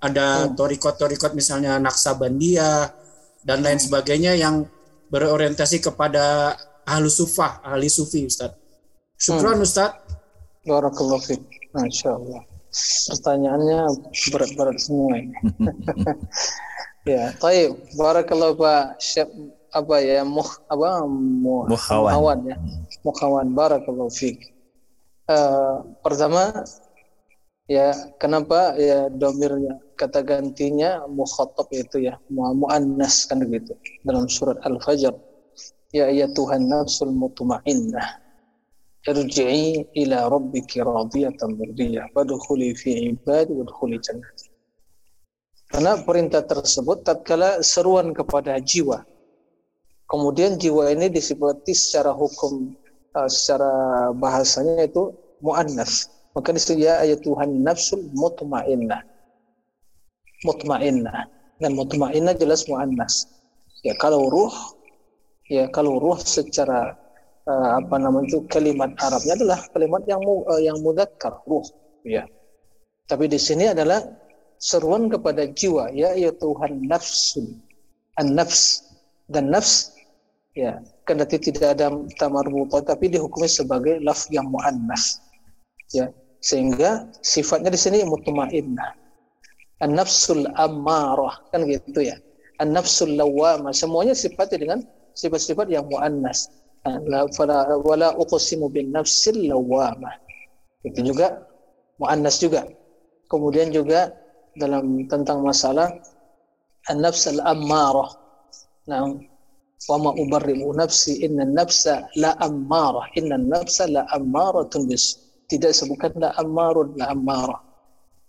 Ada torikot-torikot misalnya Naksabandia dan lain sebagainya yang berorientasi kepada ahlu sufah, ahli sufi Ustaz. Syukran Ustaz. Barakallahu fiik. Masya Allah. Pertanyaannya berat-berat semua ini. [LAUGHS] [LAUGHS] ya, taib. Barakallahu Pak Syekh apa ya muh apa muh, Muhawan. muhawan ya. Muhawan barakallahu fiik. Eh, pertama ya kenapa ya domirnya kata gantinya mukhatab itu ya mu- muannas kan begitu dalam surat Al-Fajr ya ya Tuhan nafsul mutmainnah irji'i ila rabbiki radiyatan mardiyah wadkhuli fi ibadi wadkhuli jannati karena perintah tersebut tatkala seruan kepada jiwa kemudian jiwa ini disebut secara hukum uh, secara bahasanya itu muannas. Maka disebut ya ayat Tuhan nafsul mutmainnah. Mutmainnah. Dan mutmainnah jelas muannas. Ya kalau ruh ya kalau ruh secara uh, apa namanya itu kalimat Arabnya adalah kalimat yang mu, uh, yang mudzakkar ruh. Ya. Tapi di sini adalah seruan kepada jiwa ya ya Tuhan nafsul. An-nafs. Dan nafs ya kendati tidak ada tamarbutah tapi dihukumi sebagai laf yang muannas. Ya sehingga sifatnya di sini mutmainnah. An-nafsul ammarah kan gitu ya. An-nafsul lawamah semuanya sifatnya dengan sifat-sifat yang muannas. La fala wala uqsimu bin nafsil lawamah itu juga muannas juga. Kemudian juga dalam tentang masalah an-nafs al-ammarah nah wa ma ubarri'u nafsi inna nafsa la ammarah inna nafsa la ammaratun bis tidak sebutkan la ammarun la ammarah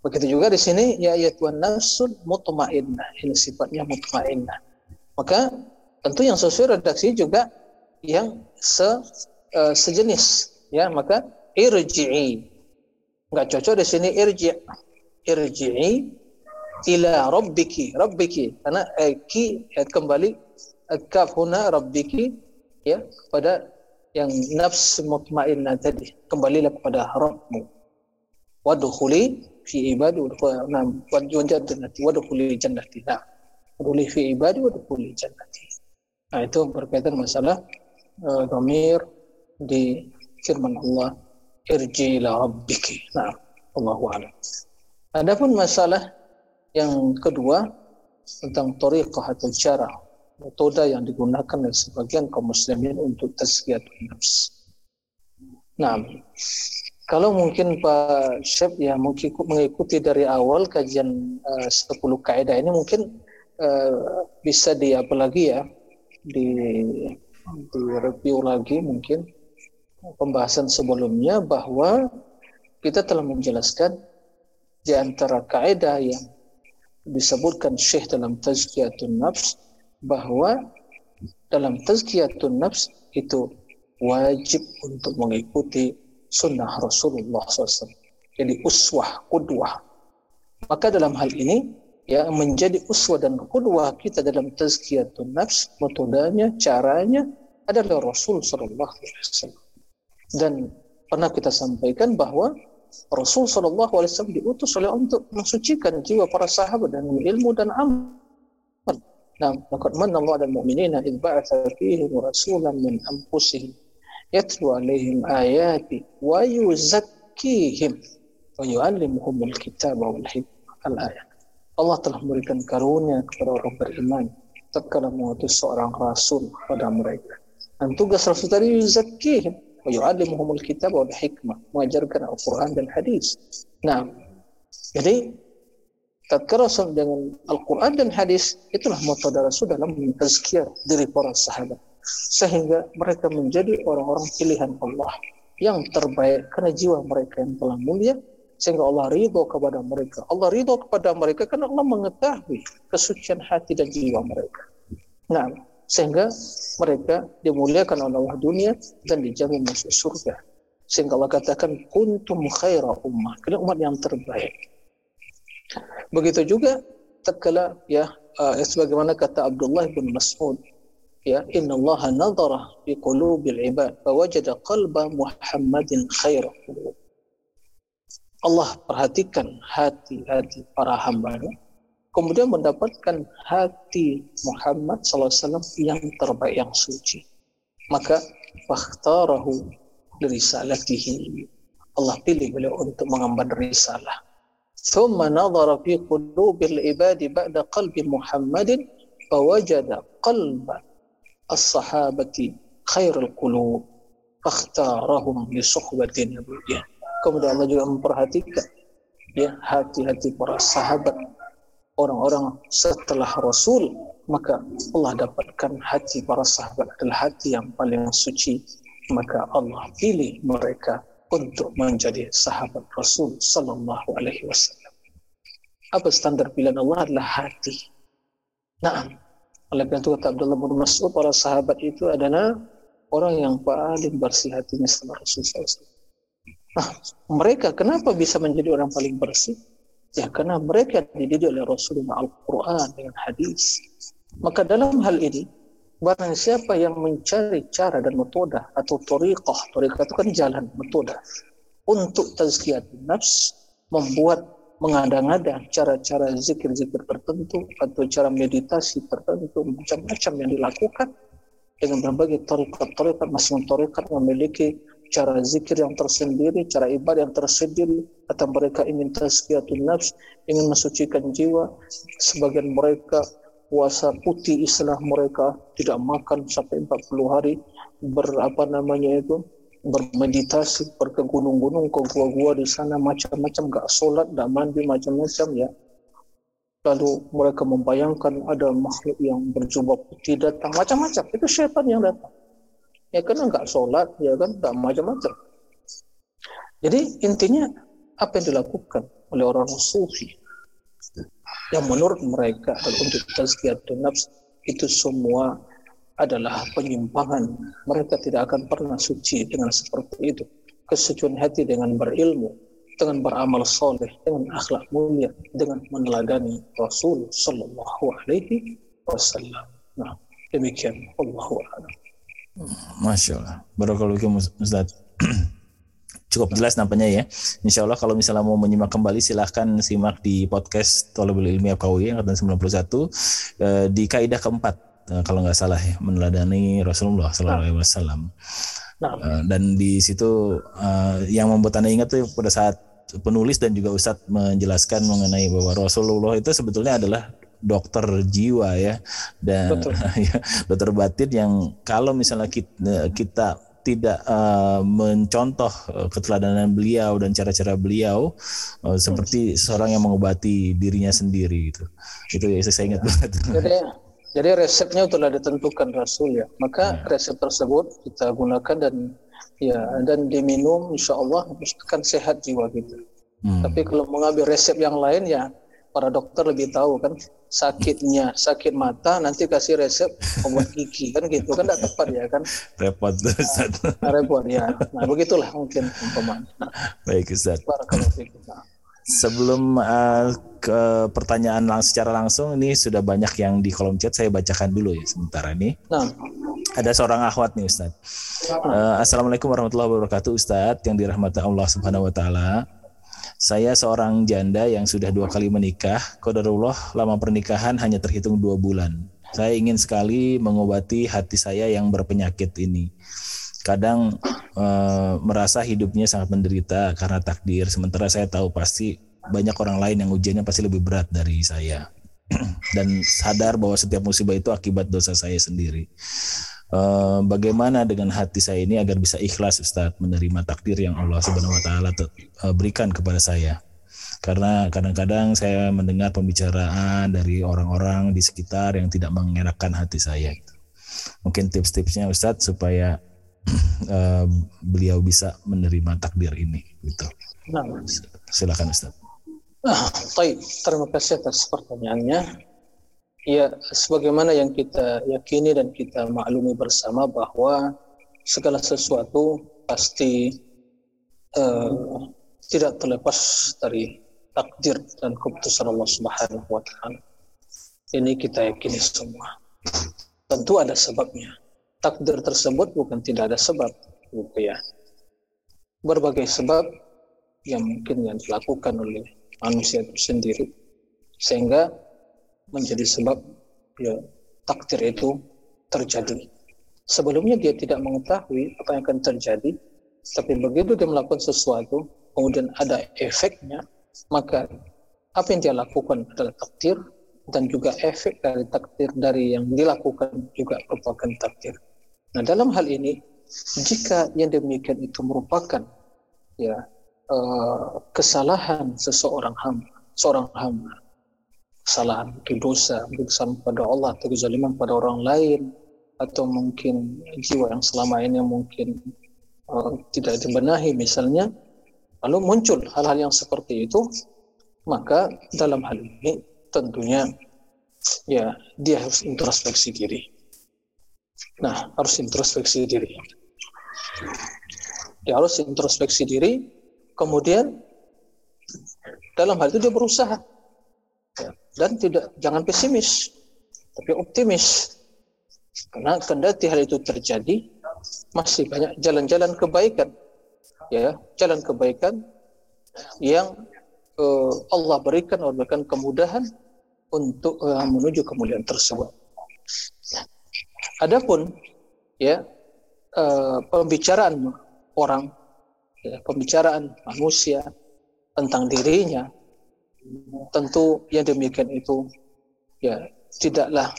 begitu juga di sini ya ayat wa nafsul mutmainnah. Ini sifatnya mutmainnah. Maka tentu yang sesuai redaksi juga yang se, eh, sejenis ya. Maka irji'i. Nggak cocok di sini irji. Irji'i ila rabbiki. Rabbiki. Karena eh, ki eh, kembali eh, kaf huna rabbiki ya kepada yang nafs mutmainnah tadi. Kembalilah kepada Rabbmu. Wadkhuli fi ibadi wadkhuli wadkhuli jannati nah wadkhuli fi ibadi wadkhuli jannati. Nah itu berkaitan masalah uh, domir di firman Allah irji ila rabbiki. Nah Allahu a'lam. Adapun masalah yang kedua tentang tariqah atau cara metode yang digunakan oleh sebagian kaum muslimin untuk tazkiyatun nafs. Nah, kalau mungkin Pak Syed ya mungkin mengikuti dari awal kajian uh, 10 kaidah ini mungkin uh, bisa di apa lagi ya di di review lagi mungkin pembahasan sebelumnya bahwa kita telah menjelaskan di antara kaidah yang disebutkan Syekh dalam tazkiyatun nafs bahwa dalam tazkiyatun nafs itu wajib untuk mengikuti sunnah Rasulullah SAW. Jadi uswah, kudwah. Maka dalam hal ini ya menjadi uswah dan qudwah kita dalam tazkiyatun nafs, metodenya, caranya adalah Rasul wasallam. Dan pernah kita sampaikan bahwa Rasul wasallam diutus oleh untuk mensucikan jiwa para sahabat dan ilmu dan amal. Nah, laqad manna Allah 'alal mu'minina idh ba'atha fihim rasulan min anfusihim yatlu 'alaihim ayati wa yuzakkihim wa yu'allimuhumul kitaba wal hikmah al-ayat. Allah telah memberikan karunia kepada orang beriman tatkala mengutus seorang rasul kepada mereka. Dan tugas rasul tadi yuzakkihim wa yu'allimuhumul kitaba wal hikmah, mengajarkan Al-Qur'an dan hadis. Nah, jadi tatkala Rasul dengan Al-Quran dan hadis itulah metode Rasul dalam mentazkiyah diri para sahabat. Sehingga mereka menjadi orang-orang pilihan Allah yang terbaik karena jiwa mereka yang telah mulia. Sehingga Allah ridho kepada mereka. Allah ridho kepada mereka karena Allah mengetahui kesucian hati dan jiwa mereka. Nah sehingga mereka dimuliakan oleh Allah dunia dan dijamin masuk surga. Sehingga Allah katakan kuntum khaira ummah. Kalian umat yang terbaik Begitu juga tatkala ya uh, sebagaimana kata Abdullah bin Mas'ud ya inna Allah nadhara fi qulubil ibad fa wajada qalba Muhammadin khairan Allah perhatikan hati-hati para hamba kemudian mendapatkan hati Muhammad SAW yang terbaik yang suci. Maka fakhtarahu lirisalatihi Allah pilih beliau untuk mengemban risalah ثم نظر في قلوب العباد بعد قلب محمد فوجد قلب الصحابة خير القلوب فاختارهم لصحبة نبيه kemudian Allah juga memperhatikan ya hati-hati para sahabat orang-orang setelah Rasul maka Allah dapatkan hati para sahabat adalah hati yang paling suci maka Allah pilih mereka untuk menjadi sahabat Rasul Sallallahu Alaihi Wasallam. Apa standar pilihan Allah adalah hati. Nah, oleh karena itu kata Abdullah bin Mas'ud, para sahabat itu adalah orang yang paling bersih hatinya setelah Rasul SAW. Nah, mereka kenapa bisa menjadi orang paling bersih? Ya, karena mereka dididik oleh Rasulullah Al-Quran dengan hadis. Maka dalam hal ini, Barang siapa yang mencari cara dan metode atau toriqah, toriqah itu kan jalan, metode untuk tazkiyat nafs, membuat mengada-ngada cara-cara zikir-zikir tertentu atau cara meditasi tertentu macam-macam yang dilakukan dengan berbagai torikat-torikat masing-masing torikat memiliki cara zikir yang tersendiri, cara ibadah yang tersendiri, atau mereka ingin tazkiyatun nafs, ingin mensucikan jiwa, sebagian mereka puasa putih istilah mereka tidak makan sampai 40 hari berapa namanya itu bermeditasi pergi gunung-gunung ke gua-gua di sana macam-macam gak sholat gak mandi macam-macam ya. Lalu mereka membayangkan ada makhluk yang berjubah putih datang macam-macam. Itu syaitan yang datang. Ya karena nggak sholat ya kan nggak macam-macam. Jadi intinya apa yang dilakukan oleh orang sufi yang menurut mereka untuk tazkiyatun nafs itu semua adalah penyimpangan. Mereka tidak akan pernah suci dengan seperti itu. Kesucian hati dengan berilmu, dengan beramal soleh, dengan akhlak mulia, dengan meneladani Rasul Sallallahu Alaihi Wasallam. Nah, demikian. Allahu. Masya Allah. Barakallahu Ustaz. [CLEARS THROAT] cukup jelas nampaknya ya. Insya Allah kalau misalnya mau menyimak kembali silahkan simak di podcast Tolabul Ilmi FKUI angkatan 91 eh, di kaidah keempat eh, kalau nggak salah ya meneladani Rasulullah Sallallahu Alaihi Wasallam. Eh, dan di situ eh, yang membuat anda ingat tuh pada saat penulis dan juga Ustadz menjelaskan mengenai bahwa Rasulullah itu sebetulnya adalah dokter jiwa ya dan [LAUGHS] ya, dokter batin yang kalau misalnya kita, kita tidak uh, mencontoh uh, keteladanan beliau dan cara-cara beliau uh, seperti seorang yang mengobati dirinya sendiri itu itu ya saya ingat banget. [LAUGHS] Jadi jadi resepnya telah ditentukan Rasul ya. Maka ya. resep tersebut kita gunakan dan ya dan diminum insya Allah akan sehat jiwa kita. Hmm. tapi kalau mengambil resep yang lain ya para dokter lebih tahu kan sakitnya sakit mata nanti kasih resep obat gigi. Kan gitu kan tidak tepat ya kan? Repot nah, repot ya. Nah begitulah mungkin umpama baik Ustaz. sebelum uh, ke pertanyaan lang secara langsung ini sudah banyak yang di kolom chat saya bacakan dulu ya sementara ini. Nah, Ada seorang akhwat nih Ustaz. Uh, Assalamualaikum warahmatullahi wabarakatuh Ustaz yang dirahmati Allah Subhanahu wa taala. Saya seorang janda yang sudah dua kali menikah. Qadarullah lama pernikahan hanya terhitung dua bulan. Saya ingin sekali mengobati hati saya yang berpenyakit ini. Kadang eh, merasa hidupnya sangat menderita karena takdir. Sementara saya tahu pasti banyak orang lain yang ujiannya pasti lebih berat dari saya. [CLEARS THROAT] Dan sadar bahwa setiap musibah itu akibat dosa saya sendiri. Eh, bagaimana dengan hati saya ini agar bisa ikhlas Ustadz menerima takdir yang Allah Subhanahu wa taala eh, berikan kepada saya. Karena kadang-kadang saya mendengar pembicaraan dari orang-orang di sekitar yang tidak mengenakan hati saya. Mungkin tips-tipsnya Ustadz supaya [CLEARS THROAT] eh, beliau bisa menerima takdir ini gitu. nah. Silakan Ustadz. Ah, baik. Terima kasih atas pertanyaannya. Ya, sebagaimana yang kita yakini dan kita maklumi bersama bahwa segala sesuatu pasti eh, tidak terlepas dari takdir dan keputusan Allah Subhanahu wa taala. Ini kita yakini semua. Tentu ada sebabnya. Takdir tersebut bukan tidak ada sebab, gitu ya. Berbagai sebab yang mungkin yang dilakukan oleh manusia itu sendiri sehingga menjadi sebab ya takdir itu terjadi. Sebelumnya dia tidak mengetahui apa yang akan terjadi, tapi begitu dia melakukan sesuatu, kemudian ada efeknya, maka apa yang dia lakukan adalah takdir dan juga efek dari takdir dari yang dilakukan juga merupakan takdir. Nah dalam hal ini, jika yang demikian itu merupakan ya eh, kesalahan seseorang hamba, seorang hamba, kesalahan, dosa, kesalahan pada Allah atau kezaliman pada orang lain, atau mungkin jiwa yang selama ini mungkin uh, tidak dibenahi misalnya, lalu muncul hal-hal yang seperti itu, maka dalam hal ini tentunya ya dia harus introspeksi diri. Nah, harus introspeksi diri. Dia harus introspeksi diri, kemudian dalam hal itu dia berusaha dan tidak jangan pesimis tapi optimis. Karena kendati hal itu terjadi masih banyak jalan-jalan kebaikan ya. Jalan kebaikan yang uh, Allah berikan Allah berikan kemudahan untuk uh, menuju kemuliaan tersebut. Adapun ya uh, pembicaraan orang ya, pembicaraan manusia tentang dirinya tentu yang demikian itu ya tidaklah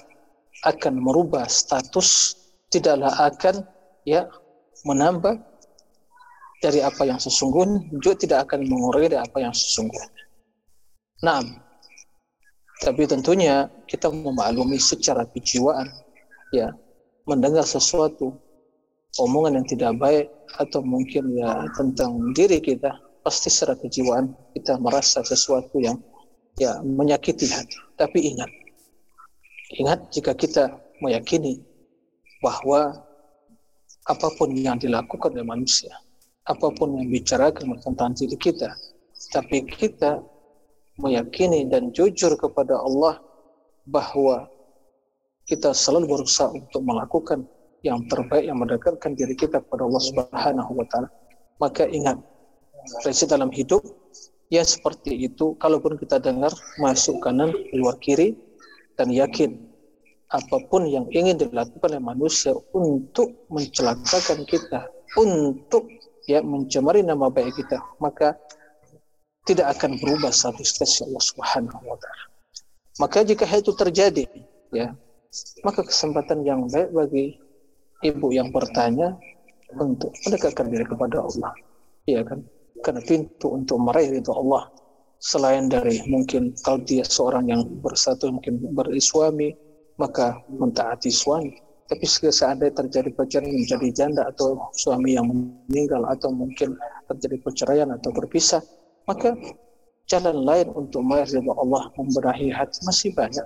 akan merubah status tidaklah akan ya menambah dari apa yang sesungguhnya juga tidak akan mengurangi dari apa yang sesungguhnya. Nah, tapi tentunya kita memaklumi secara kejiwaan ya mendengar sesuatu omongan yang tidak baik atau mungkin ya tentang diri kita pasti secara kejiwaan kita merasa sesuatu yang ya menyakiti hati. Tapi ingat, ingat jika kita meyakini bahwa apa pun yang dilakukan oleh manusia, apa pun yang bicarakan tentang diri kita, tapi kita meyakini dan jujur kepada Allah bahwa kita selalu berusaha untuk melakukan yang terbaik yang mendekatkan diri kita kepada Allah Subhanahu wa taala. Maka ingat prinsip dalam hidup ya seperti itu. Kalaupun kita dengar masuk kanan keluar kiri dan yakin apa pun yang ingin dilakukan oleh manusia untuk mencelakakan kita untuk ya mencemari nama baik kita maka tidak akan berubah satu sisi Allah Subhanahu wa taala. Maka jika hal itu terjadi ya maka kesempatan yang baik bagi ibu yang bertanya untuk mendekatkan diri kepada Allah. Iya kan karena pintu untuk meraih ridho Allah. Selain dari mungkin kalau dia seorang yang bersatu mungkin bersuami maka mentaati suami. Tapi seandainya terjadi perceraian menjadi janda atau suami yang meninggal atau mungkin terjadi perceraian atau berpisah maka jalan lain untuk meraih ridho Allah membenahi hati masih banyak.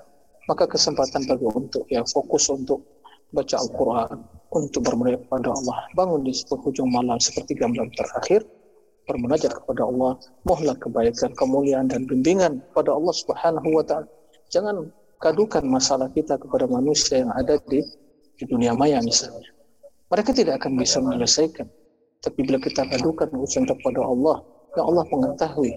Maka kesempatan bagi untuk ya fokus untuk baca Al-Quran untuk bermulia kepada Allah bangun di penghujung malam seperti gambar terakhir bermunajat kepada Allah, mohonlah kebaikan, kemuliaan dan bimbingan kepada Allah Subhanahu wa taala. Jangan kadukan masalah kita kepada manusia yang ada di, di dunia maya misalnya. Mereka tidak akan bisa menyelesaikan. Tapi bila kita kadukan urusan kepada Allah, yang Allah mengetahui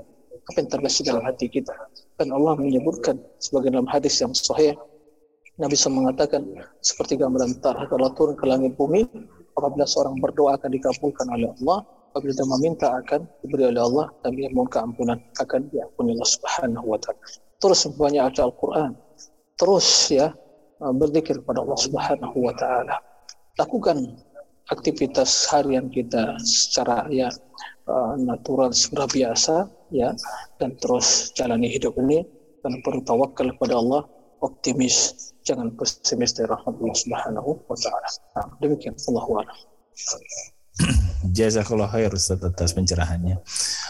apa yang terbesit dalam hati kita. Dan Allah menyebutkan sebagai dalam hadis yang sahih, Nabi SAW mengatakan seperti gambaran kalau turun ke langit bumi, apabila seorang berdoa akan dikabulkan oleh Allah, apabila dia meminta akan diberi oleh Allah dan dia mohon keampunan akan diampuni Allah Subhanahu wa taala. Terus banyak baca Al-Qur'an. Terus ya berzikir kepada Allah Subhanahu wa taala. Lakukan aktivitas harian kita secara ya uh, natural secara biasa ya dan terus jalani hidup ini dan bertawakal kepada Allah optimis jangan pesimis dari rahmat Allah Subhanahu wa taala. Nah, demikian Allah a'lam. [CLEARS THROAT] Jazakallah khair Ustaz atas pencerahannya.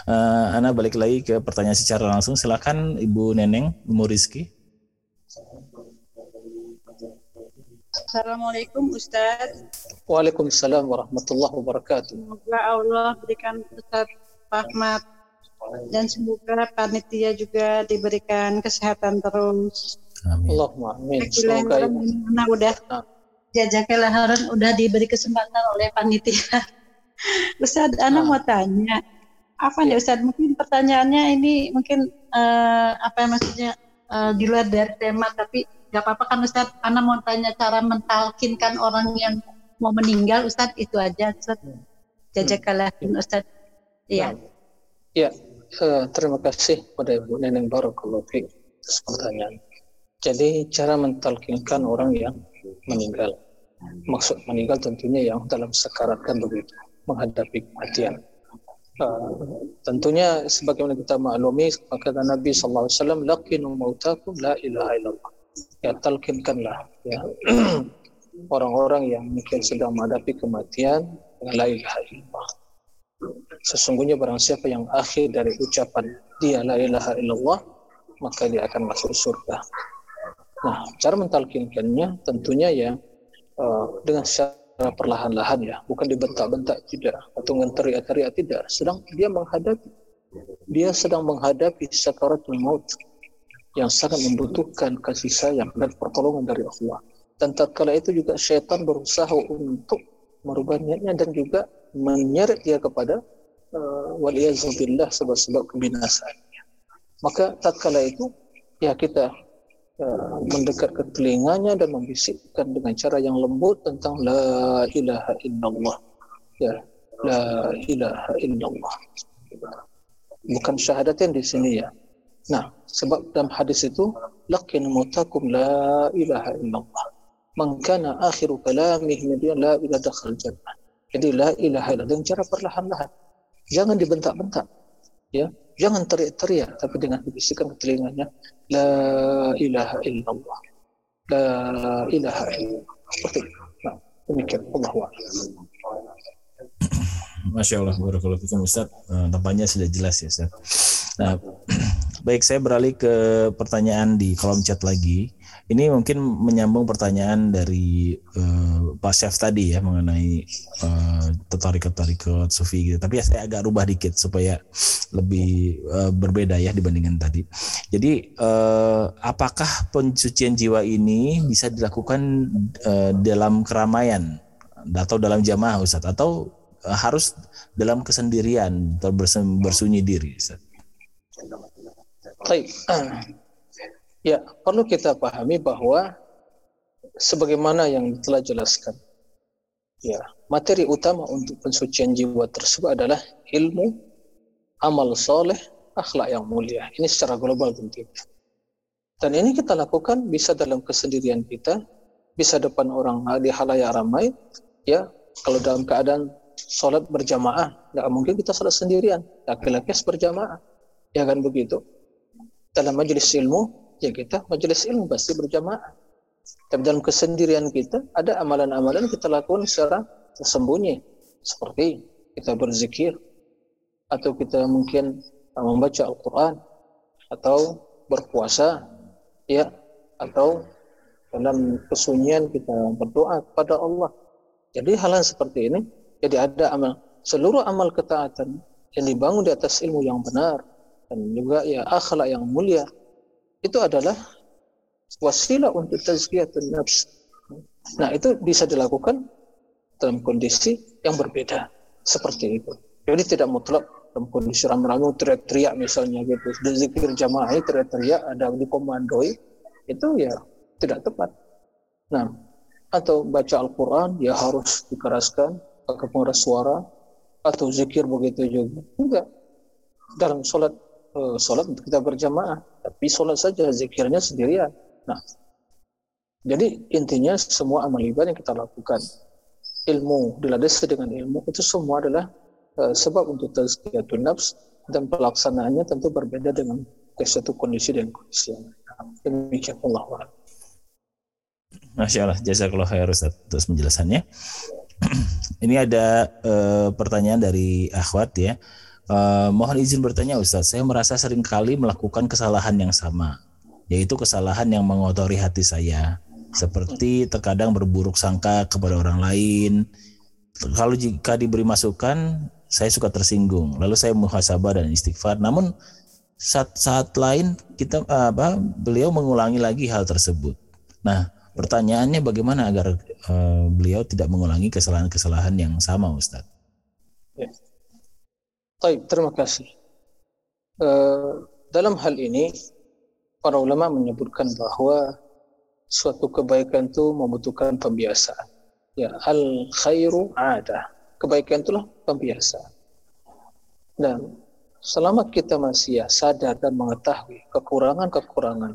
Uh, Ana balik lagi ke pertanyaan secara langsung. Silakan Ibu Neneng Ibu Rizki. Assalamualaikum Ustaz. Waalaikumsalam warahmatullahi wabarakatuh. Semoga Allah berikan Ustaz rahmat dan semoga panitia juga diberikan kesehatan terus. Amin. Allahumma amin. Semoga Karena udah jazakallah khairan udah diberi kesempatan oleh panitia. [LAUGHS] Ustaz, Ana Ah. mau tanya, apa nih Ustaz? Mungkin pertanyaannya ini mungkin eh, apa ya maksudnya eh, di luar dari tema, tapi nggak apa-apa kan Ustaz? Ana mau tanya cara mentalkinkan orang yang mau meninggal, Ustaz itu aja, Ustaz. Jazakallah khairan, Ustaz. Iya. Ya, eh, terima kasih pada Ibu Neneng atas pertanyaan. Jadi cara mentalkinkan orang yang meninggal. Maksud meninggal tentunya yang dalam sekarat kan begitu, menghadapi kematian. Eh, tentunya sebagaimana kita maklumi kata Nabi sallallahu alaihi wasallam laqinu mautakum la ilaha illallah. Ya talkinkanlah ya [CLEARS THROAT] orang-orang yang mungkin sedang menghadapi kematian dengan la ilaha illallah. Sesungguhnya barang siapa yang akhir dari ucapan dia la ilaha illallah maka dia akan masuk surga. Nah, cara mentalkinkannya tentunya ya uh, dengan secara perlahan-lahan ya, bukan dibentak-bentak tidak atau dengan teriak-teriak tidak, sedang dia menghadapi dia sedang menghadapi sakaratul maut yang sangat membutuhkan kasih sayang dan pertolongan dari Allah. Dan tatkala itu juga syaitan berusaha untuk merubah niatnya dan juga menyeret dia kepada uh, waliyazubillah sebab-sebab kebinasaannya. Maka tatkala itu ya kita mendekat ke telinganya dan membisikkan dengan cara yang lembut tentang la ilaha illallah. Ya, la ilaha illallah. Bukan syahadatin di sini ya. Nah, sebab dalam hadis itu laqin mutakum la ilaha illallah. Man kana akhiru kalamihi la ilaha dakhal jannah. Jadi la ilaha illallah dengan cara perlahan-lahan. Jangan dibentak-bentak. Ya, jangan teriak-teriak tapi dengan dibisikkan ke telinganya la ilaha illallah. La ilaha illallah. Seperti itu. Nah, demikian Allah Masya Allah, barakallahu fikum Ustaz. Eh, tampaknya sudah jelas ya Ustaz. Nah, [CLEARS THROAT] baik saya beralih ke pertanyaan di kolom chat lagi. Ini mungkin menyambung pertanyaan dari eh, Pak Chef tadi ya mengenai eh, tarikat-tarikat sufi gitu. Tapi ya saya agak rubah dikit supaya lebih eh, berbeda ya dibandingkan tadi. Jadi eh, apakah pencucian jiwa ini bisa dilakukan eh, dalam keramaian atau dalam jamaah Ustaz atau eh, harus dalam kesendirian atau bersunyi diri Ustaz? Baik. Ya, perlu kita pahami bahwa sebagaimana yang telah jelaskan. Ya, materi utama untuk pensucian jiwa tersebut adalah ilmu, amal soleh, akhlak yang mulia. Ini secara global tentunya. Dan ini kita lakukan bisa dalam kesendirian kita, bisa depan orang di halayak ramai, ya. Kalau dalam keadaan sholat berjamaah, nggak mungkin kita sholat sendirian. Laki-laki berjamaah, ya kan begitu. Dalam majelis ilmu, ya kita majelis ilmu pasti berjamaah. Tapi dalam kesendirian kita ada amalan-amalan kita lakukan secara tersembunyi seperti kita berzikir atau kita mungkin membaca Al-Qur'an atau berpuasa ya atau dalam kesunyian kita berdoa kepada Allah. Jadi hal-hal seperti ini jadi ada amal seluruh amal ketaatan yang dibangun di atas ilmu yang benar dan juga ya akhlak yang mulia itu adalah wasilah untuk tazkiyatun nafs. Nah, itu bisa dilakukan dalam kondisi yang berbeda seperti itu. Jadi tidak mutlak dalam kondisi ramai-ramai teriak-teriak misalnya gitu. Di zikir jamaah teriak-teriak ada dikomandoi itu ya tidak tepat. Nah, atau baca Al-Quran ya harus dikeraskan pakai pengeras suara atau zikir begitu juga. Enggak. Dalam sholat uh, sholat kita berjamaah, tapi sholat saja zikirnya sendirian. Nah, jadi intinya semua amal ibadah yang kita lakukan, ilmu dilandasi dengan ilmu itu semua adalah uh, sebab untuk tazkiyatun nafs dan pelaksanaannya tentu berbeda dengan suatu kondisi dan kondisi yang demikian Allah. Masya Allah, jazakallah khair Ustaz atas penjelasannya. [CLEARS THROAT] Ini ada uh, pertanyaan dari akhwat ya. Uh, mohon izin bertanya Ustaz, saya merasa sering kali melakukan kesalahan yang sama, yaitu kesalahan yang mengotori hati saya, seperti terkadang berburuk sangka kepada orang lain. Kalau jika diberi masukan, saya suka tersinggung. Lalu saya muhasabah dan istighfar. Namun saat saat lain kita apa beliau mengulangi lagi hal tersebut. Nah, pertanyaannya bagaimana agar uh, beliau tidak mengulangi kesalahan-kesalahan yang sama, Ustadz? Ya. Baik, terima kasih. Uh, dalam hal ini, para ulama menyebutkan bahwa suatu kebaikan itu membutuhkan pembiasaan. Ya, al khairu ada. Kebaikan itulah pembiasaan. Dan selama kita masih ya sadar dan mengetahui kekurangan-kekurangan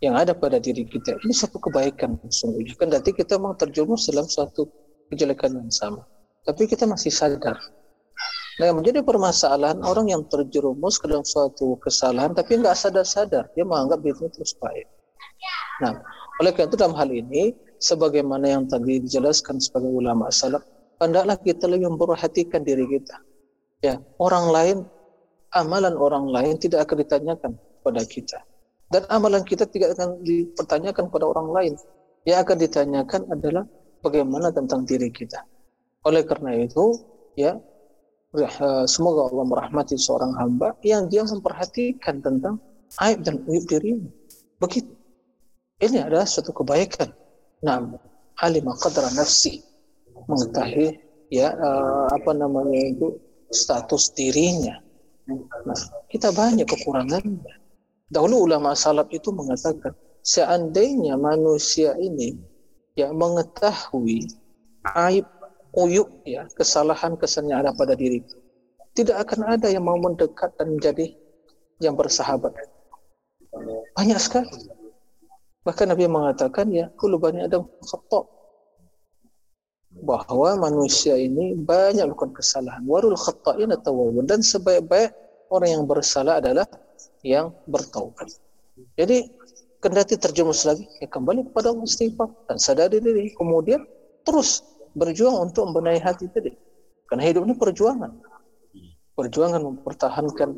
yang ada pada diri kita, ini satu kebaikan sesungguhnya. Kan berarti kita memang terjerumus dalam suatu kejelekan yang sama. Tapi kita masih sadar Nah, yang menjadi permasalahan orang yang terjerumus ke dalam suatu kesalahan tapi nggak sadar-sadar, dia menganggap dirinya terus baik. Nah, oleh karena itu dalam hal ini, sebagaimana yang tadi dijelaskan sebagai ulama salaf, hendaklah kita lebih memperhatikan diri kita. Ya, orang lain, amalan orang lain tidak akan ditanyakan pada kita. Dan amalan kita tidak akan dipertanyakan pada orang lain. Yang akan ditanyakan adalah bagaimana tentang diri kita. Oleh karena itu, ya semoga Allah merahmati seorang hamba yang dia memperhatikan tentang aib dan uyub dirinya. Begitu. Ini adalah suatu kebaikan. Nah, alimah qadra nafsi mengetahui ya uh, apa namanya itu status dirinya. Nah, kita banyak kekurangannya. Dahulu ulama salaf itu mengatakan seandainya manusia ini ya mengetahui aib uyuk ya kesalahan kesalahan yang ada pada diri. Tidak akan ada yang mau mendekat dan menjadi yang bersahabat. Banyak sekali. Bahkan Nabi mengatakan ya kullu bani adam khata bahwa manusia ini banyak melakukan kesalahan. Warul khata'in tawabun dan sebaik-baik orang yang bersalah adalah yang bertaubat. Jadi kendati terjerumus lagi ya kembali kepada Allah istighfar dan sadari diri. Kemudian terus berjuang untuk membenahi hati tadi. Karena hidup ini perjuangan. Perjuangan mempertahankan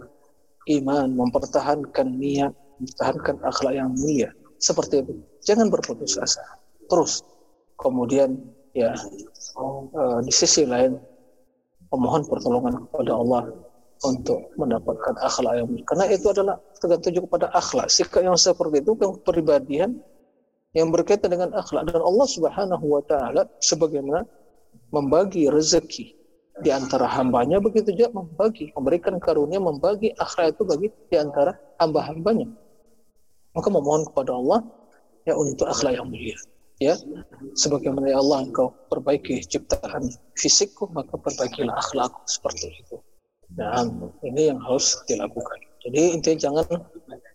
iman, mempertahankan niat, mempertahankan akhlak yang mulia. Seperti itu. Jangan berputus asa. Terus. Kemudian ya uh, di sisi lain memohon pertolongan kepada Allah untuk mendapatkan akhlak yang mulia. Karena itu adalah tergantung kepada akhlak. Sikap yang seperti itu, kepribadian yang berkaitan dengan akhlak. Dan Allah Subhanahu wa taala sebagaimana membagi rezeki di antara hambanya begitu juga membagi memberikan karunia membagi akhlak itu bagi di antara hamba-hambanya. Maka memohon kepada Allah ya untuk akhlak yang mulia. Ya sebagaimana ya Allah engkau perbaiki ciptaan fisikku maka perbaikilah akhlakku seperti itu. Dan ini yang harus dilakukan. Jadi intinya jangan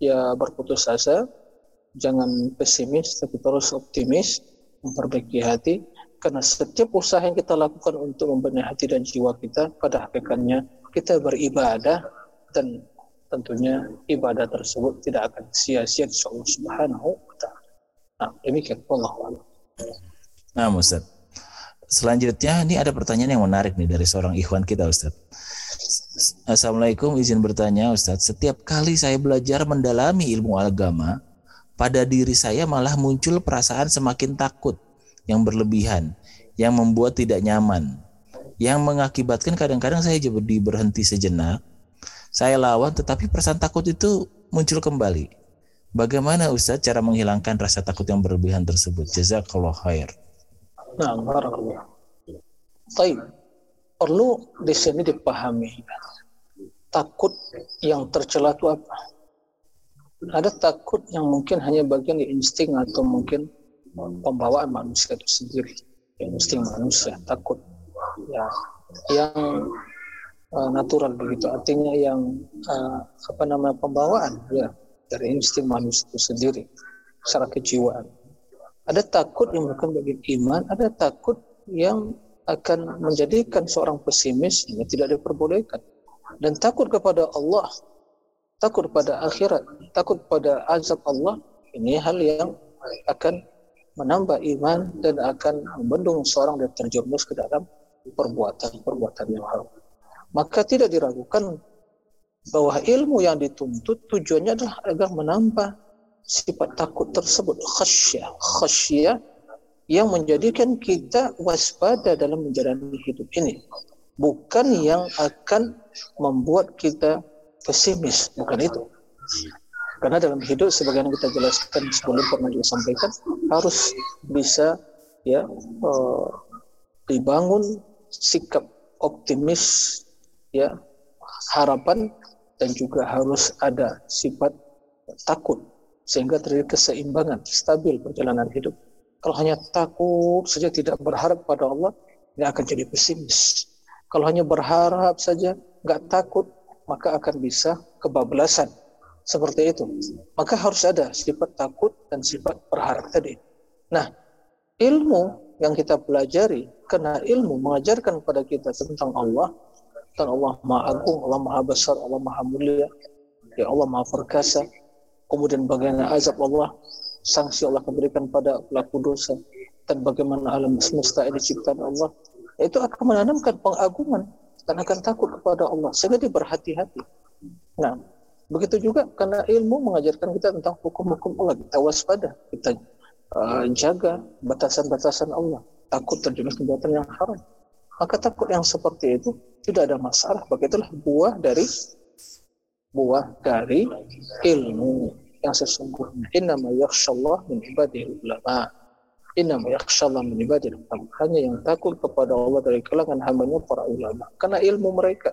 ya berputus asa jangan pesimis tapi terus optimis memperbaiki hati karena setiap usaha yang kita lakukan untuk membenahi hati dan jiwa kita pada hakikatnya kita beribadah dan tentunya ibadah tersebut tidak akan sia-sia di Allah Subhanahu wa taala. Nah, demikian Allah. Nah, Ustaz. Selanjutnya ini ada pertanyaan yang menarik nih dari seorang ikhwan kita Ustaz. Assalamualaikum izin bertanya Ustaz. Setiap kali saya belajar mendalami ilmu agama, pada diri saya malah muncul perasaan semakin takut yang berlebihan yang membuat tidak nyaman. yang mengakibatkan kadang-kadang saya jadi berhenti sejenak, saya lawan tetapi perasaan takut itu muncul kembali. Bagaimana Ustadz cara menghilangkan rasa takut yang berlebihan tersebut? Jazakallah khair. Nah, barakallah. Baik. Perlu di sini dipahami. Takut yang tercela itu apa? Ada takut yang mungkin hanya bagian dari insting atau mungkin pembawaan manusia itu sendiri. Insting manusia, takut. Ya yang uh, natural begitu. Artinya yang uh, apa namanya pembawaan ya dari insting manusia itu sendiri secara kejiwaan. Ada takut yang bukan bagi iman ada takut yang akan menjadikan seorang pesimis yang tidak diperbolehkan. Dan takut kepada Allah takut pada akhirat takut pada azab Allah ini hal yang akan menambah iman dan akan membendung seorang dari terjerumus ke dalam perbuatan-perbuatan yang haram. Maka tidak diragukan bahwa ilmu yang dituntut tujuannya adalah agar menambah sifat takut tersebut khasyah khasyah yang menjadikan kita waspada dalam menjalani hidup ini bukan yang akan membuat kita pesimis bukan itu. Karena dalam hidup sebagaimana kita jelaskan sebelum pernah juga sampaikan harus bisa ya uh, dibangun sikap optimis ya harapan dan juga harus ada sifat takut sehingga terjadi keseimbangan stabil perjalanan hidup. Kalau hanya takut saja tidak berharap pada Allah ini akan jadi pesimis. Kalau hanya berharap saja nggak takut maka akan bisa kebablasan seperti itu maka harus ada sifat takut dan sifat berharap tadi nah ilmu yang kita pelajari karena ilmu mengajarkan kepada kita tentang Allah tentang Allah Maha Agung, Allah Maha Besar, Allah Maha Mulia, ya Allah Maha Perkasa. Kemudian bagaimana azab Allah, sanksi Allah memberikan pada pelaku dosa dan bagaimana alam semesta ini ciptaan Allah. Itu akan menanamkan pengagungan dan akan takut kepada Allah sehingga dia berhati-hati. Nah, begitu juga karena ilmu mengajarkan kita tentang hukum-hukum Allah, kita waspada, kita uh, jaga batasan-batasan Allah, takut terjerumus perbuatan yang haram. Maka takut yang seperti itu tidak ada masalah. Begitulah buah dari buah dari ilmu yang sesungguhnya. Inna ma yakhshallah min ibadil ulama. Inna ma yakhshallah min ibadil. Hanya yang takut kepada Allah dari kalangan hambanya para ulama. Karena ilmu mereka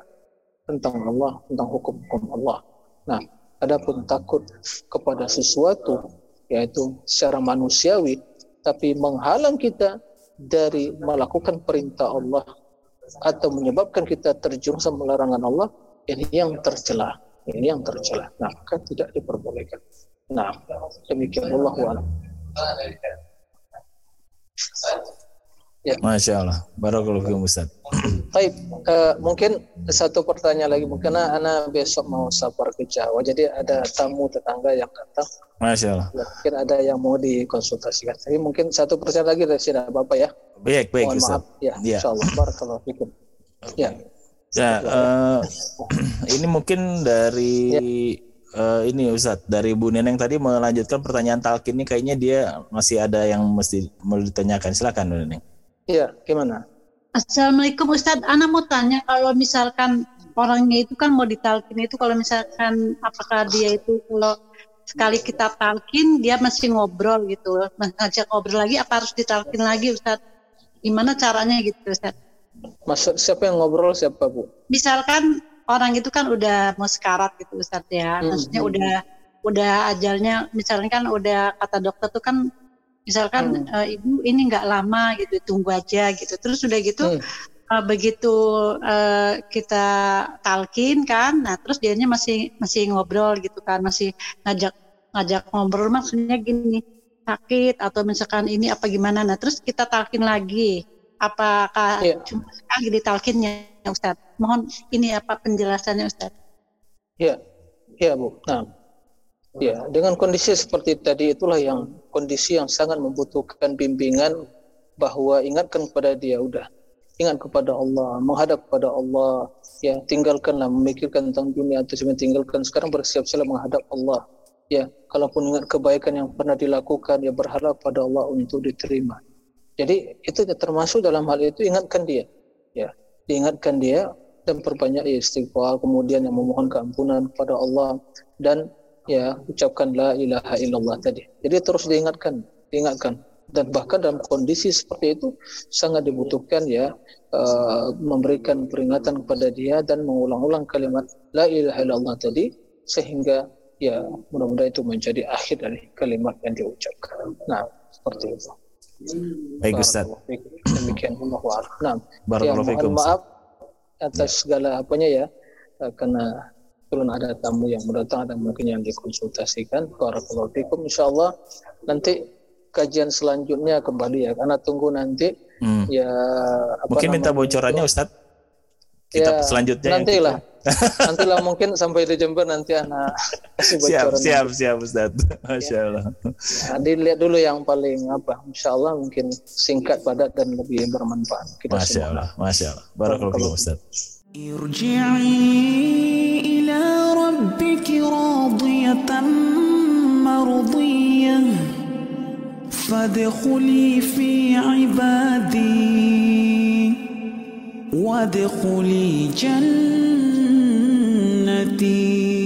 tentang Allah, tentang hukum-hukum Allah. Nah, adapun takut kepada sesuatu yaitu secara manusiawi tapi menghalang kita dari melakukan perintah Allah atau menyebabkan kita terjerumus larangan Allah ini yang tercela ini yang tercela nah maka tidak diperbolehkan nah demikian Allah Ya. Masya Allah. Barakallahu Ustaz. Baik, uh, mungkin satu pertanyaan lagi. Mungkin anak besok mau safar ke Jawa. Jadi ada tamu tetangga yang datang. Masya Allah. Mungkin ada yang mau dikonsultasikan. Tapi mungkin satu pertanyaan lagi dari sini Bapak ya. Baik, baik Mohon Ustaz. maaf. Ya, ya. insya Allah. Barakallahu fiikum. Ya. Ya, uh, [CLEARS THROAT] ini mungkin dari ya. Uh, ini Ustaz dari Bu Neneng tadi melanjutkan pertanyaan talkin ini kayaknya dia masih ada yang mesti mau ditanyakan. Silakan Bu Neneng. Iya, gimana? Assalamualaikum Ustadz, Ana mau tanya kalau misalkan orangnya itu kan mau ditalkin itu kalau misalkan apakah dia itu kalau sekali kita talkin dia masih ngobrol gitu, ngajak ngobrol lagi apa harus ditalkin lagi Ustadz? Gimana caranya gitu Ustadz? Maksud siapa yang ngobrol siapa Bu? Misalkan orang itu kan udah mau sekarat gitu Ustadz ya, hmm, maksudnya hmm. udah udah ajalnya misalnya kan udah kata dokter tuh kan misalkan hmm. uh, ibu ini nggak lama gitu tunggu aja gitu terus sudah gitu hmm. uh, begitu uh, kita talkin kan nah terus dianya masih masih ngobrol gitu kan masih ngajak ngajak ngobrol maksudnya gini sakit atau misalkan ini apa gimana nah terus kita talkin lagi apakah yeah. cuma sekali ditalkinnya Ustadz mohon ini apa penjelasannya Ustadz ya ya Bu nah Ya, dengan kondisi seperti tadi itulah yang kondisi yang sangat membutuhkan bimbingan bahwa ingatkan kepada dia udah ingat kepada Allah, menghadap kepada Allah, ya tinggalkanlah memikirkan tentang dunia atau cuma tinggalkan sekarang bersiap-siap menghadap Allah. Ya, kalaupun ingat kebaikan yang pernah dilakukan, ya berharap pada Allah untuk diterima. Jadi itu termasuk dalam hal itu ingatkan dia. Ya, diingatkan dia dan perbanyak istighfar kemudian yang memohon keampunan kepada Allah dan ya ucapkan la ilaha illallah tadi. Jadi terus diingatkan, diingatkan dan bahkan dalam kondisi seperti itu sangat dibutuhkan ya uh, memberikan peringatan kepada dia dan mengulang-ulang kalimat la ilaha illallah tadi sehingga ya mudah-mudahan itu menjadi akhir dari kalimat yang diucapkan. Nah, seperti itu. Baik Ustaz. Demikian Nah, ya, mohon maaf atas segala apanya ya eh, karena belum ada tamu yang mendatang ada mungkin yang dikonsultasikan barakallahu fikum insyaallah nanti kajian selanjutnya kembali ya karena tunggu nanti Hmm. ya apa Mungkin minta bocorannya Ustaz. Kitab Ya, selanjutnya yang nantilah kita- nantilah mungkin sampai di Jember nanti anak kasih Siap, bocoran siap, nanti. siap Ustaz. Masya Allah. Nah, dilihat dulu yang paling apa insyaallah mungkin singkat padat dan lebih bermanfaat kita Masya semua Allah, Masya Allah. Barakallahu fikum Ustaz. ارجعي إلى ربك راضية مرضية فادخلي في عبادي وادخلي جنتي.